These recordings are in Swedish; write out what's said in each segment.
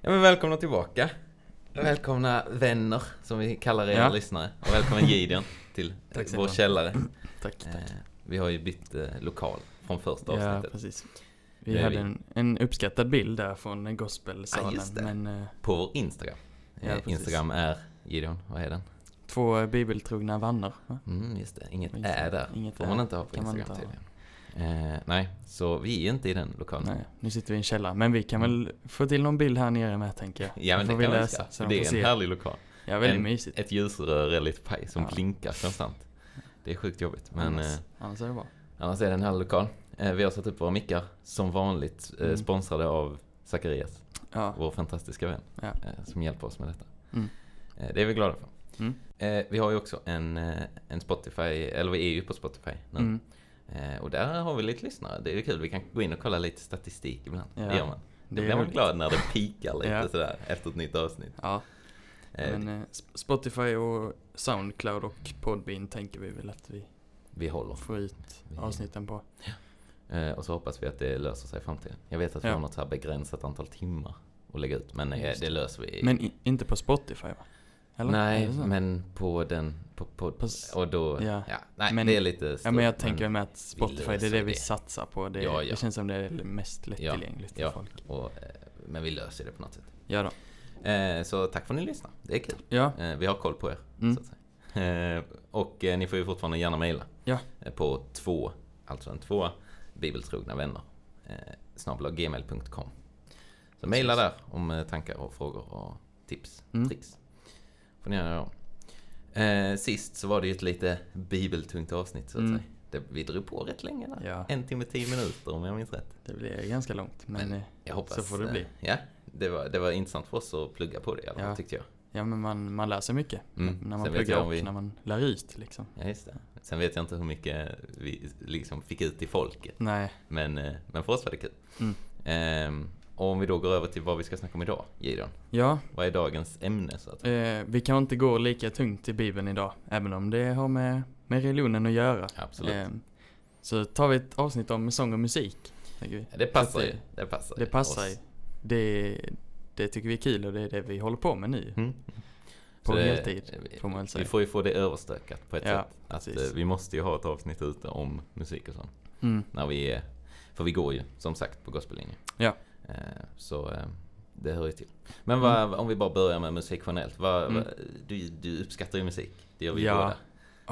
Ja men välkomna tillbaka. Välkomna vänner, som vi kallar er Ja. lyssnare. Och välkommen Gideon till Tack vår källare. Tack, tack. Eh, vi har ju bytt eh, lokal från första Ja, avsnittet. precis. Vi hade vi. en, en uppskattad bild där från gospelsalen. det. men eh, På vår Instagram. Ja. Instagram är, Gideon, vad är den? två bibeltrogna vänner. Va? Mm, just det, inget Just är där. inget Får man inte ha på Instagram tydligen. Eh, nej, så vi är inte i den lokalen. Nej, nu sitter vi i en källare. Men vi kan väl få till någon bild här nere med tänker jag. Ja men det vi kan man läsa, så de Det är en se. härlig lokal. Ja, väldigt en- mysigt. Ett ljusrör är lite paj som Ja. blinkar konstant. Det är sjukt jobbigt. Men annars, eh, annars är det bra. annars är det en härlig lokal. Eh, vi har satt upp våra mickar som vanligt. Eh, Mm. sponsrade av Zacharias. Ja, vår fantastiska vän, Ja. eh, som hjälper oss med detta. Mm. Eh, det är vi glada för. Mm. Eh, vi har ju också en, en Spotify, eller vi är ju på Spotify nu. Eh, och där har vi lite lyssnare. Det är kul, vi kan gå in och kolla lite statistik ibland. Ja, Det gör man. Det blir man glad när det pikar lite Ja. sådär efter ett nytt avsnitt. Ja, Eh, men eh, Sp- Spotify och Soundcloud och Podbean tänker vi väl att vi vi håller. får ut avsnitten på. Eh, och så hoppas vi att det löser sig i framtiden. Jag vet att vi Ja. har något så här begränsat antal timmar att lägga ut, men eh, det. löser vi. Men i, inte på Spotify va? Eller? Nej, men på den, på, på, På och då, ja, ja. nej, Men- det är lite Ja stort, men jag tänker med att Spotify, det är det vi satsar på. Det, Ja, ja. det känns som det är mest lättillgängligt Ja. för folk. Och, eh, men vi löser det på något sätt. Ja då. Eh, så tack för att ni lyssnar. Det är kul. Ja, Eh, vi har koll på er, Mm. Eh, och eh, ni får ju fortfarande gärna mejla. Ja. Eh, på två, alltså en tvåa, bibeltrogna vänner. Eh, gmail.com. Så mejla där om tankar och frågor och tips, Mm. tricks. Får ni gärna göra. Eh, sist så var det ju ett lite bibeltungt avsnitt så att Mm. säga. Det, vi drog på rätt länge där. Ja. En timme, tio minuter om jag minns rätt. det blir ganska långt. Men, Men- eh, Jag hoppas, Så får det eh, bli. Ja, det var, det var intressant för oss att plugga på det i alla fall, tyckte jag. ja men man, man lär sig mycket. Mm. När man Sen pluggar och vi- när man lär ut liksom. Ja, just det. Sen vet jag inte hur mycket vi liksom fick ut till folket. Nej, Men, eh, men för oss var det kul. Mm. Ehm, och om vi då går över till vad vi ska snacka om idag, Gideon. ja, Vad är dagens ämne så att eh, vi kan inte gå lika tungt i Bibeln idag. Även om det har med, med religionen att göra. Absolut. Eh, så tar vi ett avsnitt om sång och musik. tänker vi. Ja, det passar ju. Det passar Det ju passar. Det, det tycker vi är kul och det är det vi håller på med nu. Mm. På det- heltid, vi- får man väl säga. Vi får ju få det överstökat på ett Ja, sätt. Att precis. eh, vi måste ju ha ett avsnitt ute om musik och sånt. Mm. När vi är, för vi går ju som sagt på gospellinjen. Ja. Eh, så eh, det hör ju till. Men vad, om vi bara börjar med musik generellt. Vad, Mm. vad, du, du uppskattar ju musik. Det gör vi Ja. båda.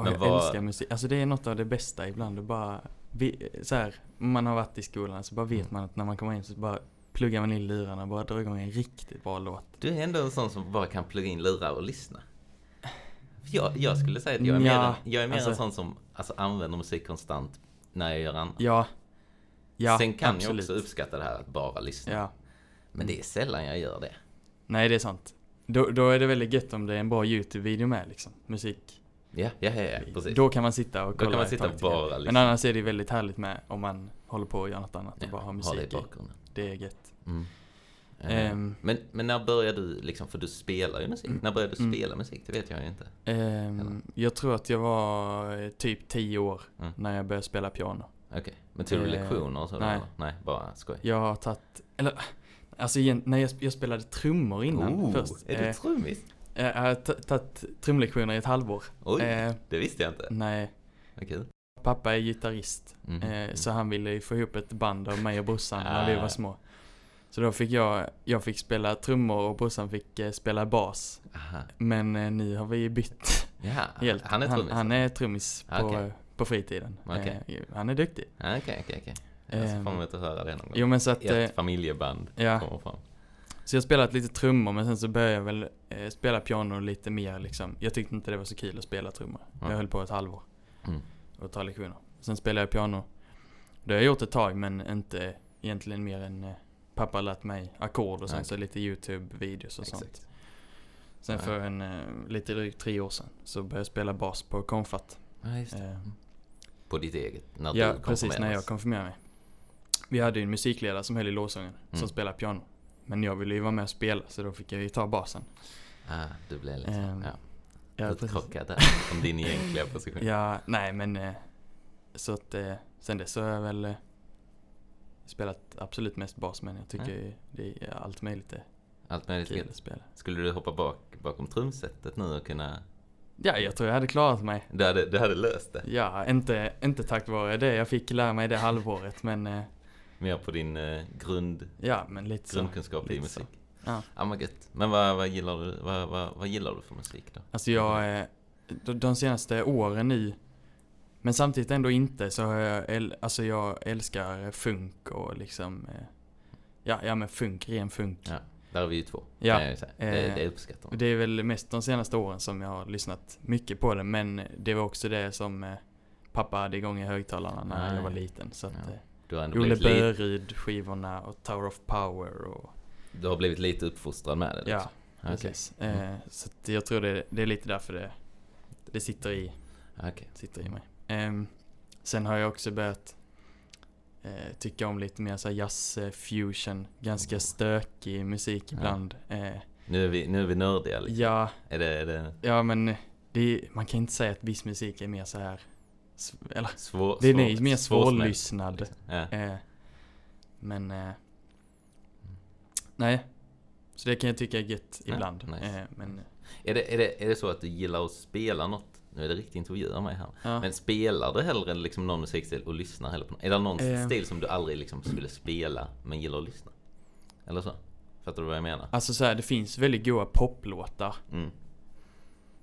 Men jag vad- älskar musik. Alltså det är något av det bästa ibland. Och bara, vi, så här, man har varit i skolan så bara vet Mm. man att när man kommer in så bara pluggar man in lurarna och bara drar igång en riktigt bra låt. Du är ändå en sån som bara kan plugga in lurar och lyssna. Jag, jag skulle säga att jag är mer, Ja, en, jag är mer en alltså- sån som alltså, använder musik konstant när jag gör annat. Ja. Ja, Sen kan absolut. jag också uppskatta det här att bara lyssna. Ja. Men det är sällan jag gör det. Nej, det är sant. Då, då är det väldigt gött om det är en bra YouTube-video med liksom. Musik. Ja, ja, ja, ja precis. Då kan man sitta och Då kolla kan man sitta och bara Men lyssna. annars är det väldigt härligt med om man håller på och gör något annat och Ja, bara har ha musik det i bakgrunden. Det är gött. Mm. Ehm. men, men när började du, liksom, för du spelar ju musik. Mm. När började du Mm. spela musik? Det vet jag ju inte. Ehm, jag tror att jag var eh, typ 10 år Mm. när jag började spela piano. Okej, men tog du Eh, lektioner och så? nej. eller? Nej, bara skoj. Jag har tagit, eller alltså igen, när jag, jag spelade trummor innan oh, först. är du Eh, trummis? eh, jag har ta- tagit trumlektioner i ett halvår. Oj, Eh, det visste jag inte. nej, kul. pappa är gitarrist. Mhm. Eh, så han ville ju få ihop ett band av mig och brorsan när vi Ah. var små. Så då fick jag, jag fick spela trummor och brorsan fick eh, spela bas. Aha. Men eh, nu har vi bytt Ja, helt. han är trummis? Han, är trummis Ah, på, okej. På fritiden. Okej. Eh, han är duktig. Ah, Okej, okej, okej. Jag ser Ehm, fram emot att höra det någon gång. Jo men så att, eh, Ett familjeband ja. kommer fram. Så jag spelat lite trummor men sen så började jag väl eh, spela piano lite mer liksom. Jag tyckte inte det var så kul att spela trummor. Ja. Jag höll på ett halvår Mm. och ta lektioner. Sen spelade jag piano. Det har jag gjort ett tag men inte egentligen mer än eh, pappa lärt mig ackord och sen Okej. så lite YouTube-videos och sånt. Exakt. Sen Ja. för en eh, lite drygt tre år sedan så började jag spela bas på Konfat. Ja. Eh, På ditt eget, när ja, du precis när jag konfirmerade mig. Vi hade ju en musikledare som höll i lovsången Mm. som spelade piano. Men jag ville ju vara med och spela så då fick jag ju ta basen. Ah, du blev lite Ehm, ja, utkrockad där, från din egentliga position. Ja, nej men eh, så att eh, sen dess så har jag väl eh, spelat absolut mest bas men jag tycker ju det är allt möjligt är Allt möjligt kul att spela. Skulle du hoppa bak, bakom trumsetet nu och kunna... Ja, jag tror jag hade klarat mig. Du hade, du hade löst det? Ja, inte, inte tack vare det jag fick lära mig det halvåret, men eh, Mer på din eh, grund, ja, men lite så. grundkunskap i lite musik? Ja. Ja men gött. Men vad, vad, gillar du, vad, vad, vad gillar du för musik då? Alltså jag, eh, de, senaste åren nu, men samtidigt ändå inte, så har jag, alltså jag älskar funk och liksom, eh, ja, ja men funk, ren funk. Ja. Där är vi ju två, Ja. Det, eh, det uppskattar man. Det är väl mest de senaste åren som jag har lyssnat mycket på det, men det var också det som eh, pappa hade igång i högtalarna när Ah, jag var liten. Så att, Ja. eh, Du har ändå Olle blivit, li, Böryd-skivorna och Tower of Power och du har blivit lite uppfostrad med det liksom. ja, precis. Mm. Eh, så jag tror det, det är lite därför det, det sitter i, Okej. sitter i mig. Ehm, sen har jag också börjat eh, tycka om lite mer så här jazz, eh, fusion, ganska stökig musik Ja. ibland. Eh, Nu är vi, nu är vi nördiga liksom. ja, Är det, är det ja men det, man kan inte säga att viss musik är mer så här s- eller svår, den svår, är mer svårsmält, svårlyssnad. liksom? Ja. Eh, men, eh, nej. Så det kan jag tycka är gött Ja, ibland. nice. Eh, men, Är, det, är, det, är det så att du gillar att spela något? Nu är det riktigt intervju av mig här. ja. Men spelar du hellre liksom någon musikstil och lyssnar hellre på någon? Är det någon Eh. stil som du aldrig liksom skulle spela men gillar att lyssna? Eller så? Fattar du vad jag menar? Alltså så här, det finns väldigt goda poplåtar. Mm.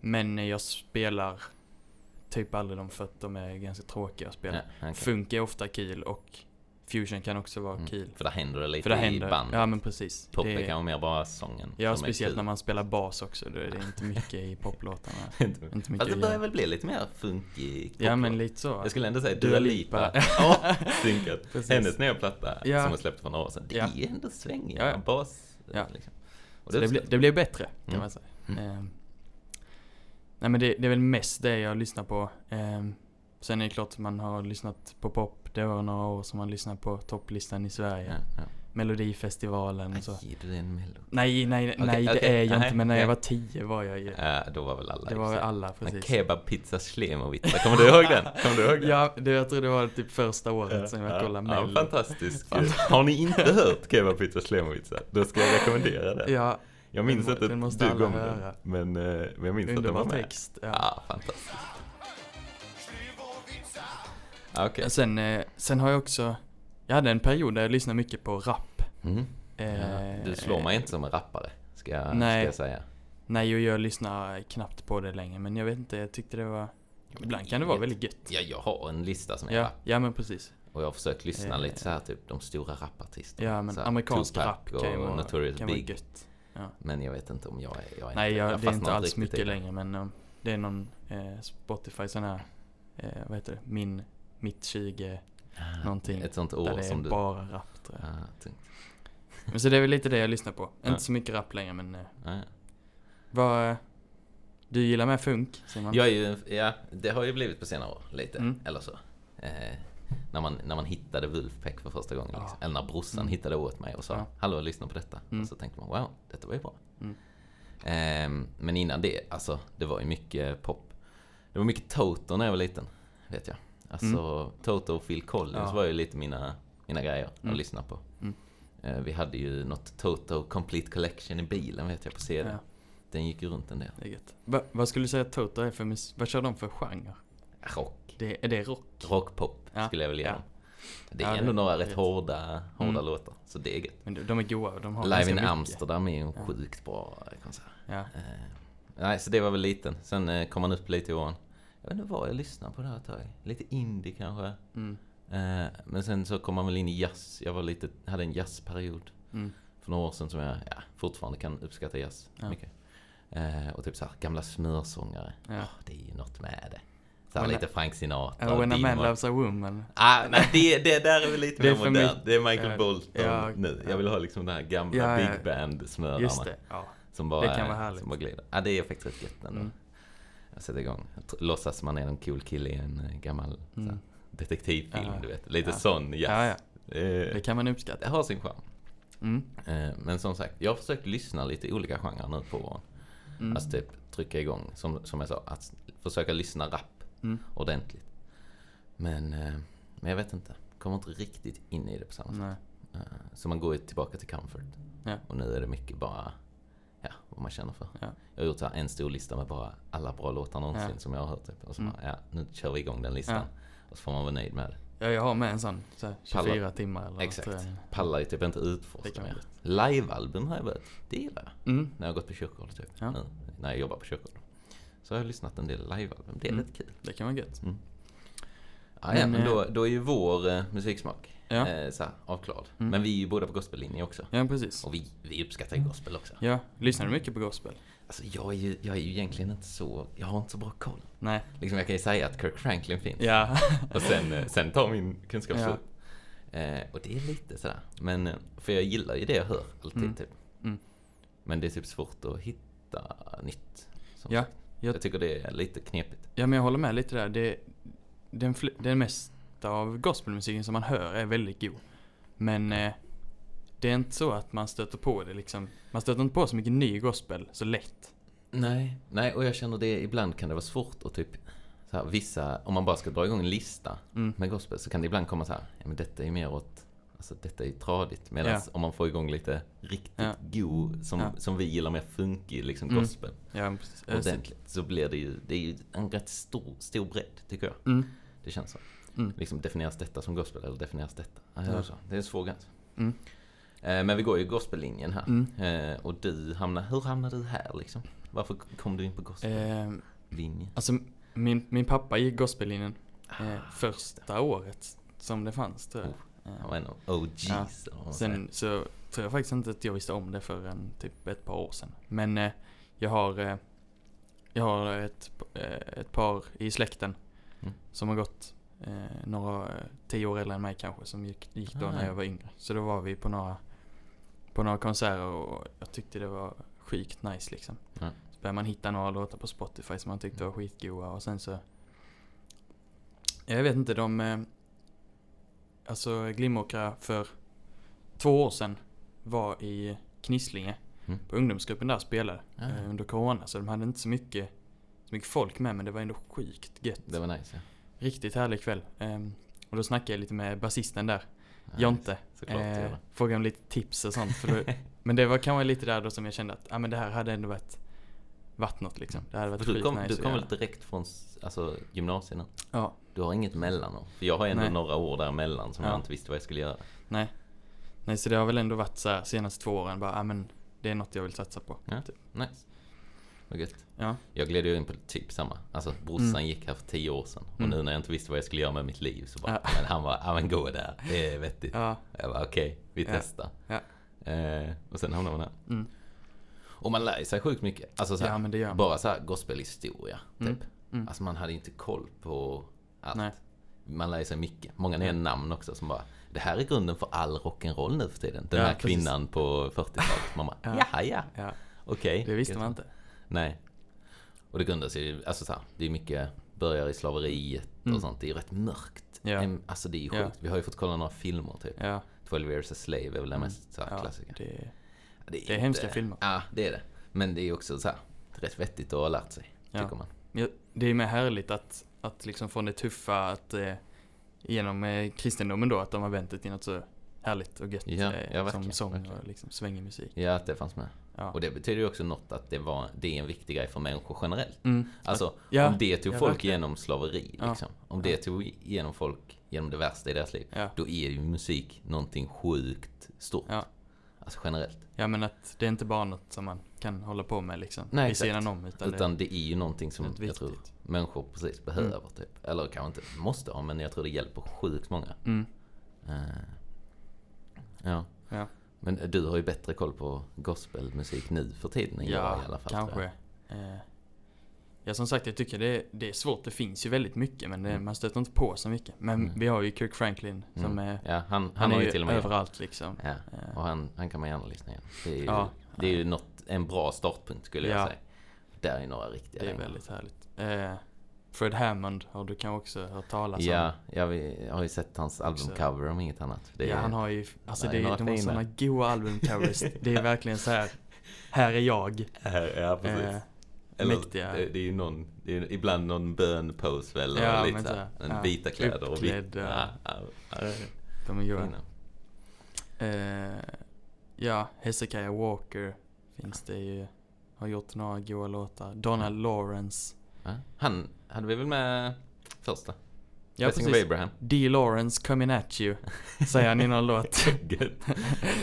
Men jag spelar typ aldrig dem för att de är ganska tråkiga att spela. Ja, okej. Funk är ofta kul och fusion kan också vara Mm. kul. För där händer det lite För det i händer. band. Ja men precis. Pop Det är- kanske mer bara sången. Ja, speciellt när man spelar bas också. Då är det inte mycket i poplåtarna. Inte- inte mycket Fast det börjar väl bli lite mer funkig Ja men lite så. Jag skulle ändå säga Dua Lipa. Ja, synkat. Precis. Hennes nya platta Ja. som hon släppte för några år sedan. Det Ja. är ändå svängiga Ja, bas. Ja. Liksom. Och Så det, blir, det blir bättre kan Mm. man säga. Mm. Ehm, nej men det, det är väl mest det jag lyssnar på. Ehm, sen är det klart man har lyssnat på pop. Det var några år som man lyssnade på topplistan i Sverige. Ja, ja. Melodifestivalen och så. Aj, du är en mello. Nej, nej, nej det okej. är jag Nej, inte. Men när jag nej. var tio var jag ju. Ja, då var väl alla Det var väl alla Men precis. Kebab, pizza, Slemovica. Kommer du ihåg den? Kommer du ihåg den? Ja, det, jag tror det var typ första året som jag kollade ja, Mello. fantastiskt. Har ni inte hört Kebab, pizza, Slemovica? Då ska jag rekommendera det. Ja, Jag minns den inte den måste dugg alla om den. Men, men jag minns att den underbar var med. text. Ja. Ja, fantastiskt. Ja, Okej. Sen, eh, sen har jag också, jag hade en period där jag lyssnade mycket på rap. Mm. Eh, Ja, du slår mig inte som en rappare, ska jag, Nej. ska jag säga. Nej, och jag lyssnar knappt på det längre, men jag vet inte, jag tyckte det var... Ibland kan det vara väldigt gött. Ja, jag har en lista som är Ja, rap. ja men precis. Och jag har försökt lyssna Eh. lite så här typ de stora rapartisterna. Ja, men så här, amerikansk Tupac rap kan ju och vara, Notorious kan vara Big. gött. Men jag vet inte om jag är... Jag är Nej, inte, jag, det är inte alls mycket längre, men um, det är någon eh, Spotify sån här, eh, vad heter det, min, mitt 20, Ah, någonting. Ett sånt där år det är som du... bara rap tror jag. Ah. Men så det är väl lite det jag lyssnar på. Ja. Inte så mycket rap längre, men eh, Ah, vad... eh, Du gillar med funk, Simon? Jag är ju, ja, det har ju blivit på senare år lite, Mm. eller så. Eh, när, man, när man hittade Wolfpack för första gången. Liksom. Eller när brorsan Mm. hittade åt mig och sa Ja. Hallå, lyssna på detta. Mm. Och så tänkte man, wow, detta var ju bra. Ehm, men innan det, alltså, det var ju mycket pop. Det var mycket Toto när jag var liten, vet jag. Alltså, Toto och Phil Collins Mm. Ja. var ju lite mina, mina grejer Mm. att lyssna på. Mm. Eh, vi hade ju något Toto Complete Collection i bilen, vet jag, på CD. Ja, Den gick ju runt en del. Va, vad skulle du säga att Toto är för mus- Vad kör de för genre? Rock. Det, är det rock? Rockpop Ja, skulle jag vilja ja. Det är Ja, det- ändå några det rätt vet. hårda, hårda Mm. låtar. Så det är gött. Men de, är goa, de har Live in mycket. Amsterdam är ju en Ja. sjukt bra konsert. Ja. Eh, nej, så det var väl liten. Sen eh, kom man upp lite i åren. Jag vet inte vad jag lyssnade på det här ett tag. Lite indie kanske. Mm, Eh, men sen så kom man väl in i jazz. Jag var lite, hade en jazzperiod mm, för några år sedan som jag ja, fortfarande kan uppskatta jazz Ja. mycket. Eh, och typ så här gamla smörsångare. ja. Ah, det är ju något med det. Så här lite Frank Sinatra. Uh, when a man loves a woman. Ah, nej, det, det där är väl lite mer modernt. Det är Michael ja, Bolton ja, nu. Jag vill ha liksom den här gamla Ja, big band-smörarna. Just det, ja. Som bara, Det kan vara härligt. Som bara glider. Ja, det är faktiskt rätt gött ändå. Mm. Sätter igång. Låtsas man är en cool kille i en eh, gammal så här, Mm. detektivfilm, Ja. du vet. Lite Ja. sån jazz. Ja, ja. Det, kan man uppskatta. det har sin charm. Mm. Eh, Men som sagt, jag har försökt lyssna lite olika genrer nu på våren. Mm. Alltså typ trycka igång, som, som jag sa, att försöka lyssna rap Mm. ordentligt. Men, eh, men jag vet inte. Kommer inte riktigt in i det på samma sätt. Nej. Så man går ju tillbaka till comfort. Ja. Och nu är det mycket bara, ja, vad man känner för. Ja. Jag har gjort så en stor lista med bara alla bra låtar någonsin Ja. som jag har hört. Typ. Och så Mm. bara, ja, nu kör vi igång den listan. Ja. Och så får man vara nöjd med det. Ja, jag har med en sån, så här, Pallar. 24 timmar eller Exakt. något. eh. Pallar ju typ inte utforska mer. Livealbum har jag börjat. Det gillar jag. Mm. När jag har gått på kyrkogård typ. Ja. Nu, när jag jobbar på kyrkogård. Så har jag lyssnat en del livealbum. Det är Mm. lite kul. Det kan vara gött. Ja, ja, Men, men då, eh, då är ju vår eh, musiksmak Ja, eh, så här, avklarad. Mm. Men vi är ju båda på gospellinje också. ja precis. Och vi, vi uppskattar ju gospel också. Ja, lyssnar du mycket på gospel? Alltså jag är, ju, jag är ju egentligen inte så, jag har inte så bra koll. Nej. Liksom jag kan ju säga att Kirk Franklin finns. Ja. Och sen, eh, sen tar min kunskap Ja. slut. Eh, och det är lite sådär. Men, eh, för jag gillar ju det jag hör alltid Mm. typ. Mm. Men det är typ svårt att hitta nytt. Ja, jag- Jag tycker det är lite knepigt. ja, men jag håller med lite där. Det, den, den mesta av gospelmusiken som man hör är väldigt god. Men eh, det är inte så att man stöter på det liksom. Man stöter inte på så mycket ny gospel så lätt. Nej, nej och jag känner det, ibland kan det vara svårt att typ så här, vissa, om man bara ska dra igång en lista Mm. med gospel så kan det ibland komma så här, ja men detta är mer åt, alltså detta är ju tradigt. Medan Ja. om man får igång lite riktigt Ja. god, som, Ja. som vi gillar mer funkig liksom Mm. gospel, Ja, precis. Så- ordentligt, så blir det ju, det är ju en rätt stor, stor bredd tycker jag. Mm. Det känns så. Mm. Liksom definieras detta som gospel eller definieras detta? Ja, Ja. ja. Så. Det är en svår gräns. Mm. Eh, Men vi går ju gospellinjen här. Mm. Eh, Och du hamnar, hur hamnade du här liksom? Varför kom du in på gospellinjen? Eh, alltså, min, min pappa gick gospellinjen eh, Ah, första året som det fanns tror jag. Han var en vad man säger. Sen så tror jag faktiskt inte att jag visste om det förrän typ ett par år sedan. Men eh, jag har, eh, jag har ett, eh, ett par i släkten Mm. som har gått eh, några, eh, tio år äldre än mig kanske, som gick, gick då Ah. när jag var yngre. Så då var vi på några, på några konserter och jag tyckte det var sjukt nice liksom. Ja. Så började man hitta några låtar på Spotify som man tyckte var skitgoa och sen så Jag vet inte, de eh, Alltså Glimåkra för två år sedan var i Knislinge Mm. på ungdomsgruppen där spelade Ja. eh, under corona så de hade inte så mycket så mycket folk med men det var ändå sjukt gött. Det var nice ja. Riktigt härlig kväll. Ehm, och då snackade jag lite med basisten där, Ja, Jonte. Såklart Eh, frågade om lite tips och sånt. För då, men det var kanske lite där då som jag kände att ah, men det här hade ändå varit, varit något liksom. Det hade varit Du sjukt kom, nice du kom väl direkt från alltså, gymnasiet? Ja, Du har inget mellanår? För jag har ändå Nej. några år däremellan som Ja. jag inte visste vad jag skulle göra. nej. Nej, så det har väl ändå varit så här senaste två åren bara, ah, men det är något jag vill satsa på. Ja. Typ. Nice. Vad gött. Ja, Jag gled ju in på typ samma. Alltså brorsan Mm. gick här för tio år sedan. Och Mm. nu när jag inte visste vad jag skulle göra med mitt liv så bara, Ja. men han var, ja men gå där. Det är vettigt. ja, Jag bara okej, vi Ja. testar. Eh, och sen hamnade man här. mm. Och man lär sig sjukt mycket. Alltså så här, bara så här gospelhistoria. Typ. Mm. Mm. Alltså man hade inte koll på allt. Nej. Man lär sig mycket. Många nya namn också som bara Det här är grunden för all rock'n'roll nu för tiden. Den Ja, här precis. kvinnan på 40-talet. Man bara, Ja. jaha ja, Ja, okej. det visste man inte. Nej. Och det grundar sig ju, alltså så här, det är mycket börjar i slaveriet Mm. och sånt. Det är ju rätt mörkt. Ja. Alltså det är ju Ja. sjukt. Vi har ju fått kolla några filmer typ. Ja, 12 years a slave är väl den Mm. mest så här, ja klassiker. det, Det det är hemska filmer. Ja, det är det. Men det är också så här, rätt vettigt att ha lärt sig, Ja. tycker man. Ja, det är mer härligt att, att liksom från det tuffa att eh, genom eh, kristendomen då att de har vänt det till något så härligt och gött Ja, eh, ja, som verkligen, sång verkligen. och liksom svängig musik. Ja, att det fanns med. Ja. Och det betyder ju också något att det, var, det är en viktig grej för människor generellt. Mm. Alltså, ja, om det tog folk verkligen. genom slaveri, Ja. liksom. Om det tog igenom folk genom det värsta i deras liv. Då är ju musik någonting sjukt stort. Alltså generellt. ja, men att det är inte bara något som man kan hålla på med liksom Nej, vid sidan om utan, Utan det är ju någonting som jag tror människor precis behöver. Typ. Eller kanske inte måste ha, men jag tror det hjälper sjukt många. det, mm. Eh, ja. Men du har ju bättre koll på gospelmusik nu för tiden än jag ja, i alla fall. kanske. jag. Eh, ja, som sagt, jag tycker det, det är svårt. Det finns ju väldigt mycket, men det, Mm. man stöter inte på så mycket. Men Mm. vi har ju Kirk Franklin som Mm. är, Ja, han, han, han, är ju till och med överallt liksom. Ja, Eh, och han, han kan man gärna lyssna igen. Det är ju, Ja. det är ju något, en bra startpunkt skulle jag Ja. säga. Där är några riktiga Det är dängor. väldigt härligt. Eh, Fred Hammond har du kanske också hört talas om? Ja, ja, vi har ju sett hans albumcover om inget annat. Är, ja, han har ju, alltså det är är, de har sådana goa albumcovers. det är verkligen så här. här är jag. Ja, precis. Eh, Eller, mäktiga. Det, är ju någon, det är ju ibland någon bön-pose väl? Ja, lite så här, en ja, vita kläder och vit. Ja, ja. de är goa. Eh, ja, Hezekiah Walker finns det ju. Har gjort några goa låtar. Donald Lawrence. Han hade vi väl med första? Ja, Blessing of precis. Abraham. D. Lawrence coming at you. Säger han i någon låt.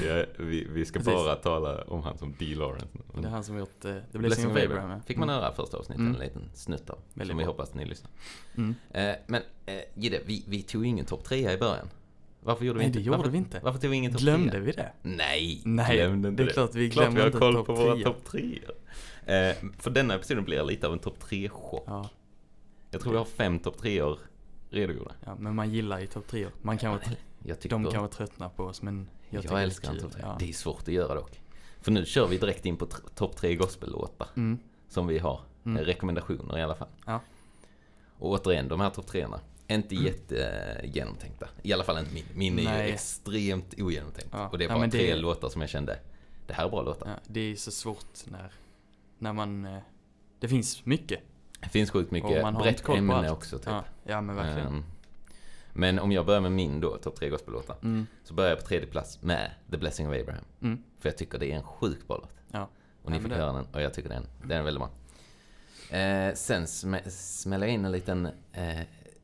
Ja, vi, vi ska Precis. bara tala om han som D. Lawrence. Det är han som gjort uh, The Blessing of Abraham. ja. Fick man Mm. höra första avsnittet, Mm. en liten snutt av. Väldigt som vi bra. hoppas ni lyssnar. Mm. Eh, men eh, Gide, vi, vi tog ingen topp trea i början. Varför gjorde vi Nej, inte det gjorde varför, vi inte. Varför tog vi ingen topp Glömde trea? vi det? Nej, Nej, glömde inte det är klart vi Klart vi glömde har inte koll topp på våra topp treor. Eh, för denna episoden blir lite av en topp tre shop Ja, Jag tror vi har fem topp treor redogjorda. ja, men man gillar ju topp tre. Man kan vara, Jag tycker, de kan vara tröttna på oss, men jag, jag, är älskar en topp tre. Ja. Det är svårt att göra dock. För nu kör vi direkt in på topp tre gospellåtar. Mm. Som vi har. Mm. Eh, Rekommendationer i alla fall. Ja. Och återigen, de här topp treorna. Inte jättegenomtänkta. I alla fall inte min. Min är Nej. ju extremt ogenomtänkt. Ja. Och det är Ja, bara det- tre låtar som jag kände, det här är bra låtar. Ja, det är så svårt när, när man... eh, Det finns mycket. Det finns sjukt mycket brett ämne också typ. Ja, ja men verkligen. Ehm, men om jag börjar med min då, topp tre gospellåtar. Mm. Så börjar jag på tredje plats med The Blessing of Abraham. Mm. För jag tycker det är en sjukt bra låt. Ja. Och ni Ja, fick det- höra den och jag tycker den, den är väldigt bra. Eh, sen sm- smäller jag in en liten, eh,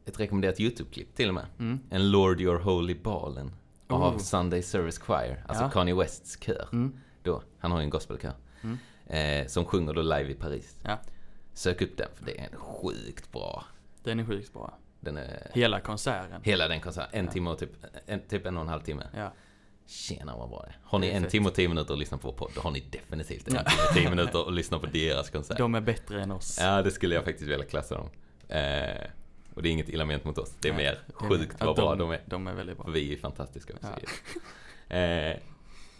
ett rekommenderat YouTube-klipp till och med. Mm. En Lord Your Holy Ballen av Oh. Sunday Service Choir, alltså Ja. Kanye Wests kör. Mm. Då, han har ju en gospelkör. Mm. Eh, som sjunger då live i Paris. Ja. Sök upp den för det är en sjukt bra. Den är sjukt bra. Den är, Hela konserten. hela den konserten, en Ja. timme och typ en, typ en och en halv timme. Ja. Tjena vad bra det. Har ni Det är en fett. timme och tio minuter att lyssna på vår podd, då har ni definitivt en Ja. timme och tio minuter att lyssna på deras konsert. De är bättre än oss. Ja, det skulle jag faktiskt vilja klassa dem. Eh, och det är inget illa ment mot oss. Det är Nej, mer det sjukt vad bra de är. De är väldigt bra. Vi är fantastiska. Ja. Ja. Eh,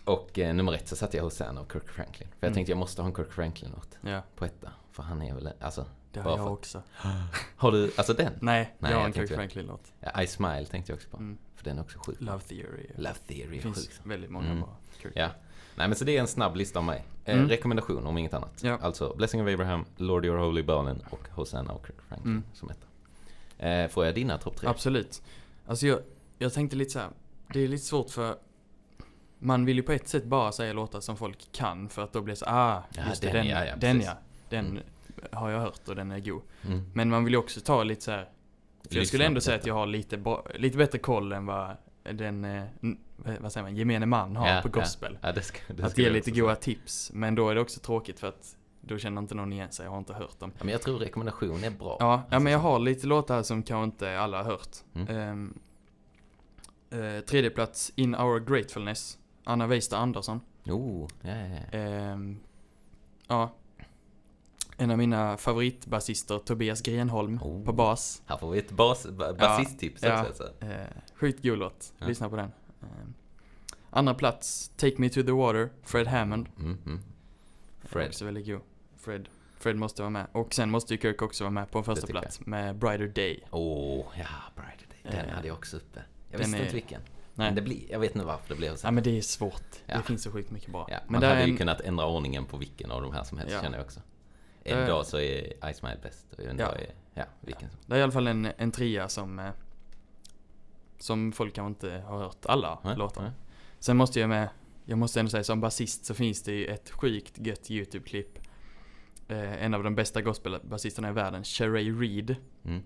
och eh, nummer ett så satte jag Hosanna av Kirk Franklin. För jag Mm. tänkte jag måste ha en Kirk Franklin-låt Ja, på etta. För han är väl, alltså, det har jag för- också. har du, alltså den? Nej, Nej, jag har en Kirk Franklin-låt. Ja, I Smile tänkte jag också på. Mm. För den är också sjuk. Love Theory. Love Theory är finns sjuk. väldigt många Mm. bra Kirk. Ja. Nej men så det är en snabb lista av mig. Eh, Mm. Rekommendation om inget annat. Ja. Alltså Blessing of Abraham, Lord Your Holy Ballen och Hosanna och Kirk Franklin Mm. som etta. Eh, får jag dina topp tre? Absolut. Alltså jag, jag tänkte lite så här. Det är lite svårt för man vill ju på ett sätt bara säga låtar som folk kan för att då blir det så ah, Ja, just den, det, den, ja, ja, den ja. Den Mm. har jag hört och den är god. Mm. Men man vill ju också ta lite så här. För jag skulle ändå säga att jag har lite, bra- lite bättre koll än vad den, eh, vad säger man, gemene man har Ja, på gospel. Ja, det ska, det att ge lite goda tips. Men då är det också tråkigt för att då känner inte någon igen sig, jag har inte hört dem. Ja, men jag tror rekommendation är bra. Ja, ja Alltså, men jag så- har lite låtar som kanske inte alla har hört. Mm. Ehm, eh, tredje plats, In Our Gratefulness, Anna Weista Andersson. Oh, ja, ja, ja. Ehm, ja. En av mina favoritbasister, Tobias Grenholm, Oh. på bas. Här får vi ett bas, ba- basisttips ja. också. Alltså. Eh, sjukt god låt, Ja. lyssna på den. Ehm, andra plats, Take Me To The Water, Fred Hammond. Mm, mm. Fred. Också väldigt god. Fred. Fred måste vara med. Och sen måste ju Kirk också vara med på en första tycker jag. plats med Brighter Day. Åh, ja, Brighter Day. Den Eh, hade jag också uppe. Jag visste är- inte vilken. Nej. Men det blir, jag vet inte varför det blev så. Ja men det är svårt. Ja. Det finns så sjukt mycket bra. Ja, men man det hade är ju en, kunnat ändra ordningen på vilken av de här som helst, Ja. känner jag också. En Eh. dag så är I Smile bäst och en Ja. dag är, ja, vilken som. Det är i alla fall en, en trea som eh, Som folk kanske inte har hört alla Nej, låtar. nej. Sen måste jag med Jag måste ändå säga som basist så finns det ju ett sjukt gött YouTube-klipp eh, En av de bästa gospelbasisterna i världen, Sheree Reed Mm.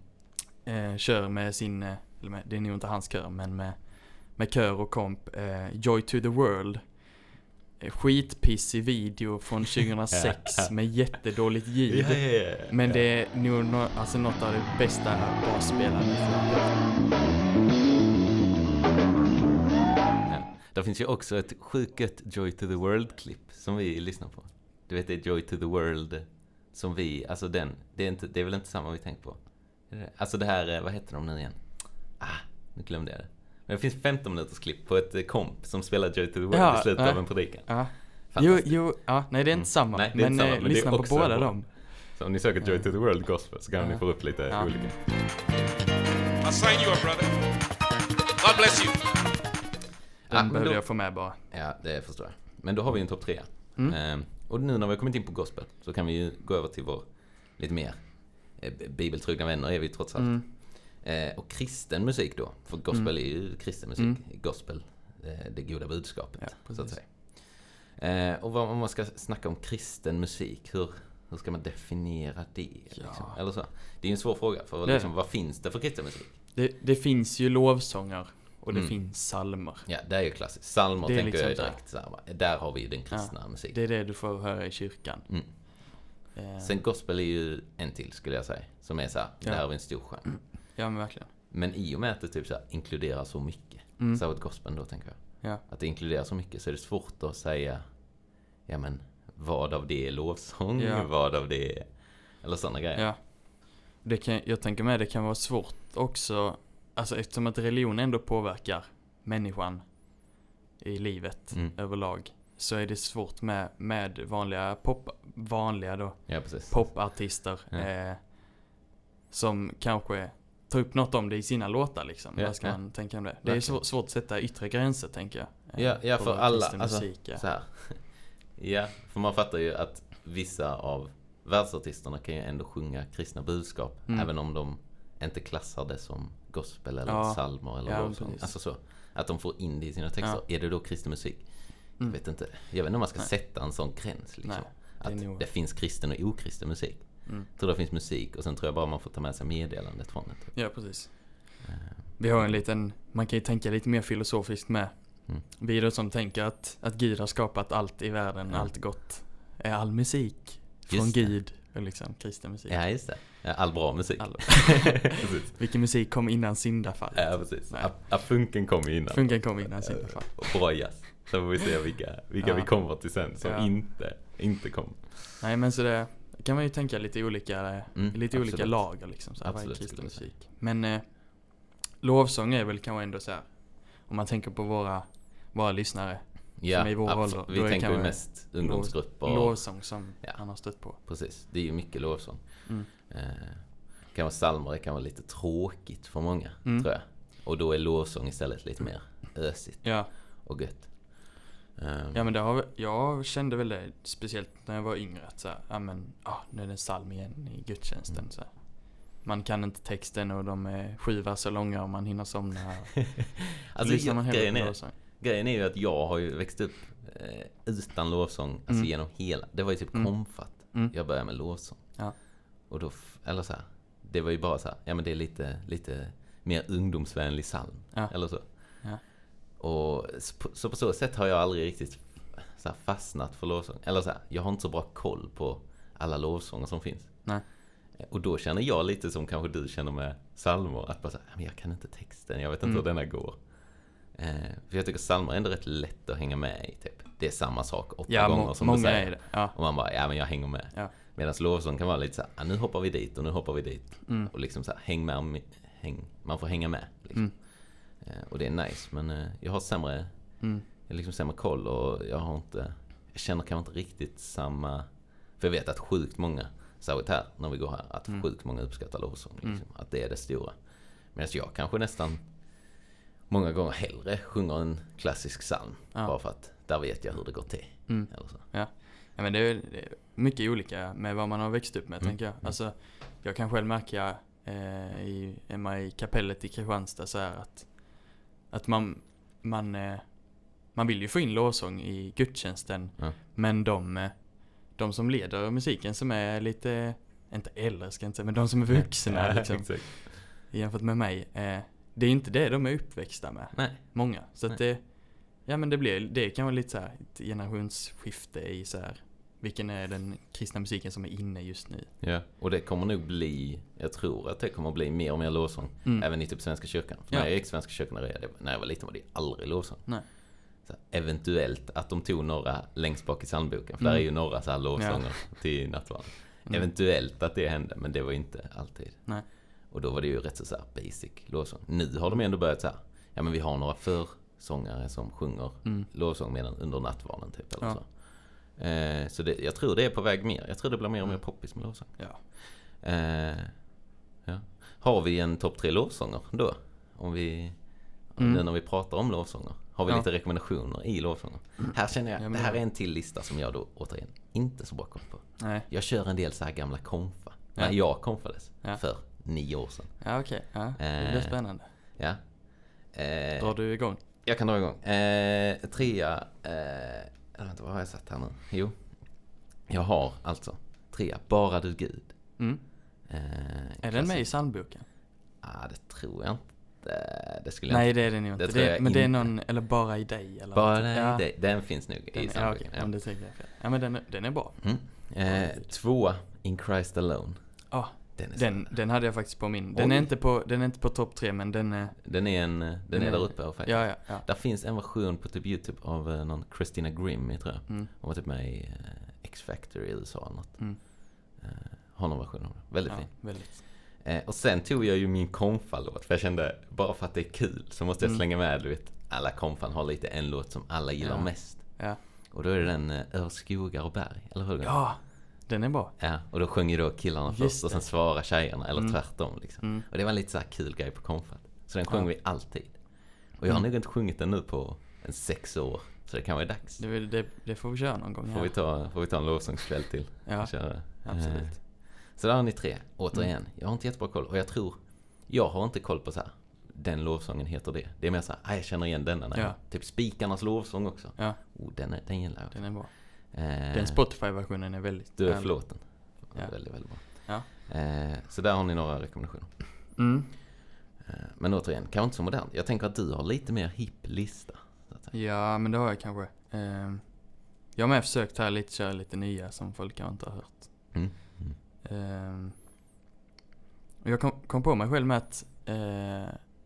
eh, Kör med sin, eh, eller med, det är nog inte hans kör men med Med kör och komp, eh, Joy to the World Skitpissig video från 2006 med jättedåligt ljud Men det är nog no, alltså något av det bästa basspelandet. Ja. Där finns ju också ett sjukt Joy to the World-klipp som vi lyssnar på. Du vet, det är Joy to the World som vi, alltså den, det är, inte, det är väl inte samma vi tänker på? Det? Alltså det här, eh, vad heter de nu igen? Ah, nu glömde jag det. Det finns 15 minuters klipp på ett eh, komp som spelar Joy to the World Ja, i slutet ja. av en predikan. Ja. Jo, jo, ja, nej det är inte Mm. samma. Nej, det är men inte samma, eh, men det är lyssna på också båda dem. Så om ni söker Joy to the World Gospel så kan Ja. ni få upp lite Ja. olika. I sign you up, brother. God bless you. Den Ja, men behövde då- jag få med bara. Ja, det förstår jag. Men då har vi en topp tre. Mm. Ehm, och nu när vi har kommit in på gospel så kan vi ju gå över till vår lite mer eh, bibeltrogna vänner är vi trots allt. Mm. Eh, och kristen musik då, för gospel är ju kristen musik. Mm. Gospel, eh, det goda budskapet, Ja, så att säga. Eh, och vad, om man ska snacka om kristen musik, hur, hur ska man definiera det? Liksom? Ja. Eller så. Det är ju en svår fråga, för Det liksom, vad finns det för kristen musik? Det, det finns ju lovsånger och det Mm. finns psalmer. Ja, det är ju klassiskt. Psalmer tänker liksom jag ju här. direkt så här, Där har vi ju den kristna musiken. Det är det du får höra i kyrkan. Mm. Eh, Sen gospel är ju en till, skulle jag säga. Som är så här, Ja. där har vi en stor genre. Ja men verkligen. Men i och med att det typ så här, inkluderar så mycket, Mm. särskilt gospeln då tänker jag. Ja. Att det inkluderar så mycket så är det svårt att säga, ja men vad av det är lovsång, Ja. vad av det är, eller sådana grejer. Ja. Det kan, jag tänker med det kan vara svårt också, alltså eftersom att religion ändå påverkar människan i livet Mm. överlag. Så är det svårt med, med vanliga pop, vanliga då, Ja, popartister. Ja. Eh, som kanske tar upp något om det i sina låtar liksom. Ja, Vad ska ja. man tänka om det? Det är svår, svårt att sätta yttre gränser tänker jag. eh, Ja, ja på för alla, alltså, musik, ja. så här. Ja, för man fattar ju att vissa av världsartisterna kan ju ändå sjunga kristna budskap, Mm. även om de inte klassar det som gospel eller Ja. psalmer eller Ja, lovsång. Alltså så. Att de får in det i sina texter. Är det då kristen musik? Jag Mm. vet inte. Jag vet inte om man ska Nej. sätta en sån gräns liksom. Nej, det att nog- det finns kristen och okristen musik. Mm. Jag tror det finns musik och sen tror jag bara man får ta med sig meddelandet från det. typ. Ja, precis. Eh, Vi har en liten, man kan ju tänka lite mer filosofiskt med. Mm. Vi då som tänker att, att Gud har skapat allt i världen, Ja. allt gott. Är all musik från Just. Gud, och liksom kristen musik. Ja, just det. All bra musik. All, vilken musik kom innan syndafallet? Ja, precis. Nej. Funken kom innan. Funken kom innan syndafallet. Och bra jazz. Så får vi se vilka, vilka Ja. vi kommer till sen som Ja. inte, inte kom. Nej men så det kan man ju tänka lite olika, Mm, lite olika absolut. lager liksom. Så här, är Absolut, kristen musik? Men eh, lovsång är väl kanske ändå så här. Om man tänker på våra, våra lyssnare. Ja, Som i vår absolut. ålder, Vi är tänker ju mest ungdomsgrupper. Lovsång som Ja. han har stött på. Precis, det är ju mycket lovsång. Mm. Eh, kan vara psalmer, det kan vara lite tråkigt för många, Mm. tror jag. Och då är lovsång istället lite mer ösigt Ja, och gött. Eh, ja men det har, jag kände väl det speciellt när jag var yngre att så här, ja men, ah, nu är det psalm igen i gudstjänsten Mm. så här. Man kan inte texten och de är sju verser långa och man hinner somna. Alltså, lyssnar jag, man grejen, är, grejen är ju att jag har ju växt upp eh, utan lovsång, alltså Mm. genom hela, det var ju typ Mm. konfat. Mm. Jag började med lovsång. Ja. Och då, eller så här, det var ju bara så här, ja men det är lite, lite mer ungdomsvänlig psalm. Ja. Eller så. Och så på, så sätt har jag aldrig riktigt så fastnat för lovsång. Eller så här, jag har inte så bra koll på alla lovsånger som finns. Nej. Och då känner jag lite som kanske du känner med psalmer, att bara så här, "Ja, men jag kan inte texten, jag vet inte Mm. hur denna går. Eh, för jag tycker psalmer är ändå rätt lätt att hänga med i, typ. Det är samma sak åtta Ja, gånger som du säger. Ja. Och man bara, ja men jag hänger med. Ja. Medan lovsång kan vara lite så här, ah, nu hoppar vi dit och nu hoppar vi dit. Mm. Och liksom så här, häng med, häng, man får hänga med. Liksom. Mm. Eh, och det är nice, men eh, jag har sämre, Mm. jag har liksom sämre koll och jag har inte, jag känner kanske inte riktigt samma, för jag vet att sjukt många, särskilt här när vi går här, att Mm. sjukt många uppskattar lovsång. Liksom, Mm. Att det är det stora. Medan jag kanske nästan många gånger hellre sjunger en klassisk psalm. Ja. Bara för att där vet jag hur det går till. Mm. Eller så. Ja men det är, det är mycket olika med vad man har växt upp med Mm. tänker jag. Mm. Alltså, jag kan själv märka eh, i, hemma i kapellet i Kristianstad så här att, att man, man, eh, man vill ju få in lovsång i gudstjänsten. Ja. Men de, eh, de som leder musiken som är lite, inte äldre ska jag inte säga, men de som är vuxna Ja, liksom, exakt. jämfört med mig. Eh, det är inte det de är uppväxta med. Nej. Många. Så att Nej. det, ja men det blir, det kan vara lite så här ett generationsskifte i så här vilken är den kristna musiken som är inne just nu. Ja, och det kommer nog bli, jag tror att det kommer bli mer och mer lovsång. Mm. Även i typ Svenska kyrkan. För Ja. när jag gick Svenska kyrkan när jag, var liten var det aldrig lovsång. Nej. Så eventuellt att de tog några längst bak i psalmboken. För Mm. där är ju några så här lovsånger till nattvarden. Mm. Eventuellt att det hände, men det var inte alltid. Nej. Och då var det ju rätt så, så här basic lovsång. Nu har de ändå börjat så här, ja men vi har några försångare som sjunger Mm. lovsång medan under nattvarden typ. Eller Ja. så eh, så det, jag tror det är på väg mer. Jag tror det blir mer och mer Mm. poppis med lovsång. Ja. Eh, ja. Har vi en topp tre lovsånger då? Om vi, Mm. nu när vi pratar om lovsånger. Har vi Ja. lite rekommendationer i lovsånger? Här känner jag, det här är en till lista som jag då återigen inte så bra koll på. Nej. Jag kör en del så här gamla konfa. Ja. När jag konfades Ja. för nio år sedan. Ja okej, ja. Det blir Eh. spännande. Ja. Eh, Drar du igång? jag kan dra igång. Eh, trea, eh, Eller vänta, vad har jag satt här nu? Jo. Jag har alltså trea, Bara du Gud. Mm. Eh, Är den med i psalmboken? Ah, det tror jag inte. Det skulle jag Nej inte. det är den ju inte. Det Det jag men det är inte. någon, eller bara i dig eller Bara något. nej, ja, det, den finns nog den, i ja, det tänker jag fel. Ja men den, är- den är bra. Mm. Eh, tvåa, In Christ Alone. Ja, Den är, den, den hade jag faktiskt på min. Den är Oj. inte på, den är inte på topp tre men den är, den är en, den, Den är är- där uppe faktiskt. ja ja, ja. Där finns en version på typ YouTube av eh, någon Christina Grimmie tror jag. Mm, Hon var typ med i eh, X-Factor i USA eller något. mm. Eh, har någon version av det. Väldigt ja, fin. väldigt. Eh, och sen tog jag ju min konfa-låt för jag kände, bara för att det är kul så måste jag Mm. slänga med, du vet. Alla konfan har lite en låt som alla gillar Ja. mest. Ja. Och då är det den Över skogar och berg, eller hur? ja, den är bra. Ja, och då sjunger då killarna Just först och sen svarar tjejerna, eller Mm. tvärtom liksom. Mm. Och det var en lite så här kul grej på konfat. Så den sjöng Ja. vi alltid. Och jag har Mm. nog inte sjungit den nu på en sex år. Så det kan vara dags. Det, det, det får vi köra någon gång. Får, vi, ta, får vi ta en lovsångskväll till Ja, köra. absolut. Eh, Så där har ni tre. Återigen, jag har inte jättebra koll. Och jag tror, jag har inte koll på så här. Den lovsången heter det. Det är mer så här, ah, jag känner igen denna. Ja. typ Spikarnas lovsång också. Ja, Oh, den, är, den gillar jag. den är bra. Eh, Den Spotify-versionen är väldigt Du är förlåten. Ja. Väldigt, väldigt bra. Ja. Eh, så där har ni några rekommendationer. Mm. Eh, Men återigen, kanske inte så modernt. Jag tänker att du har lite mer hipp lista. Ja, men det har jag kanske. Jag har med försökt här lite köra lite nya som folk kanske inte har hört. Mm. Mm. Jag kom, kom på mig själv med att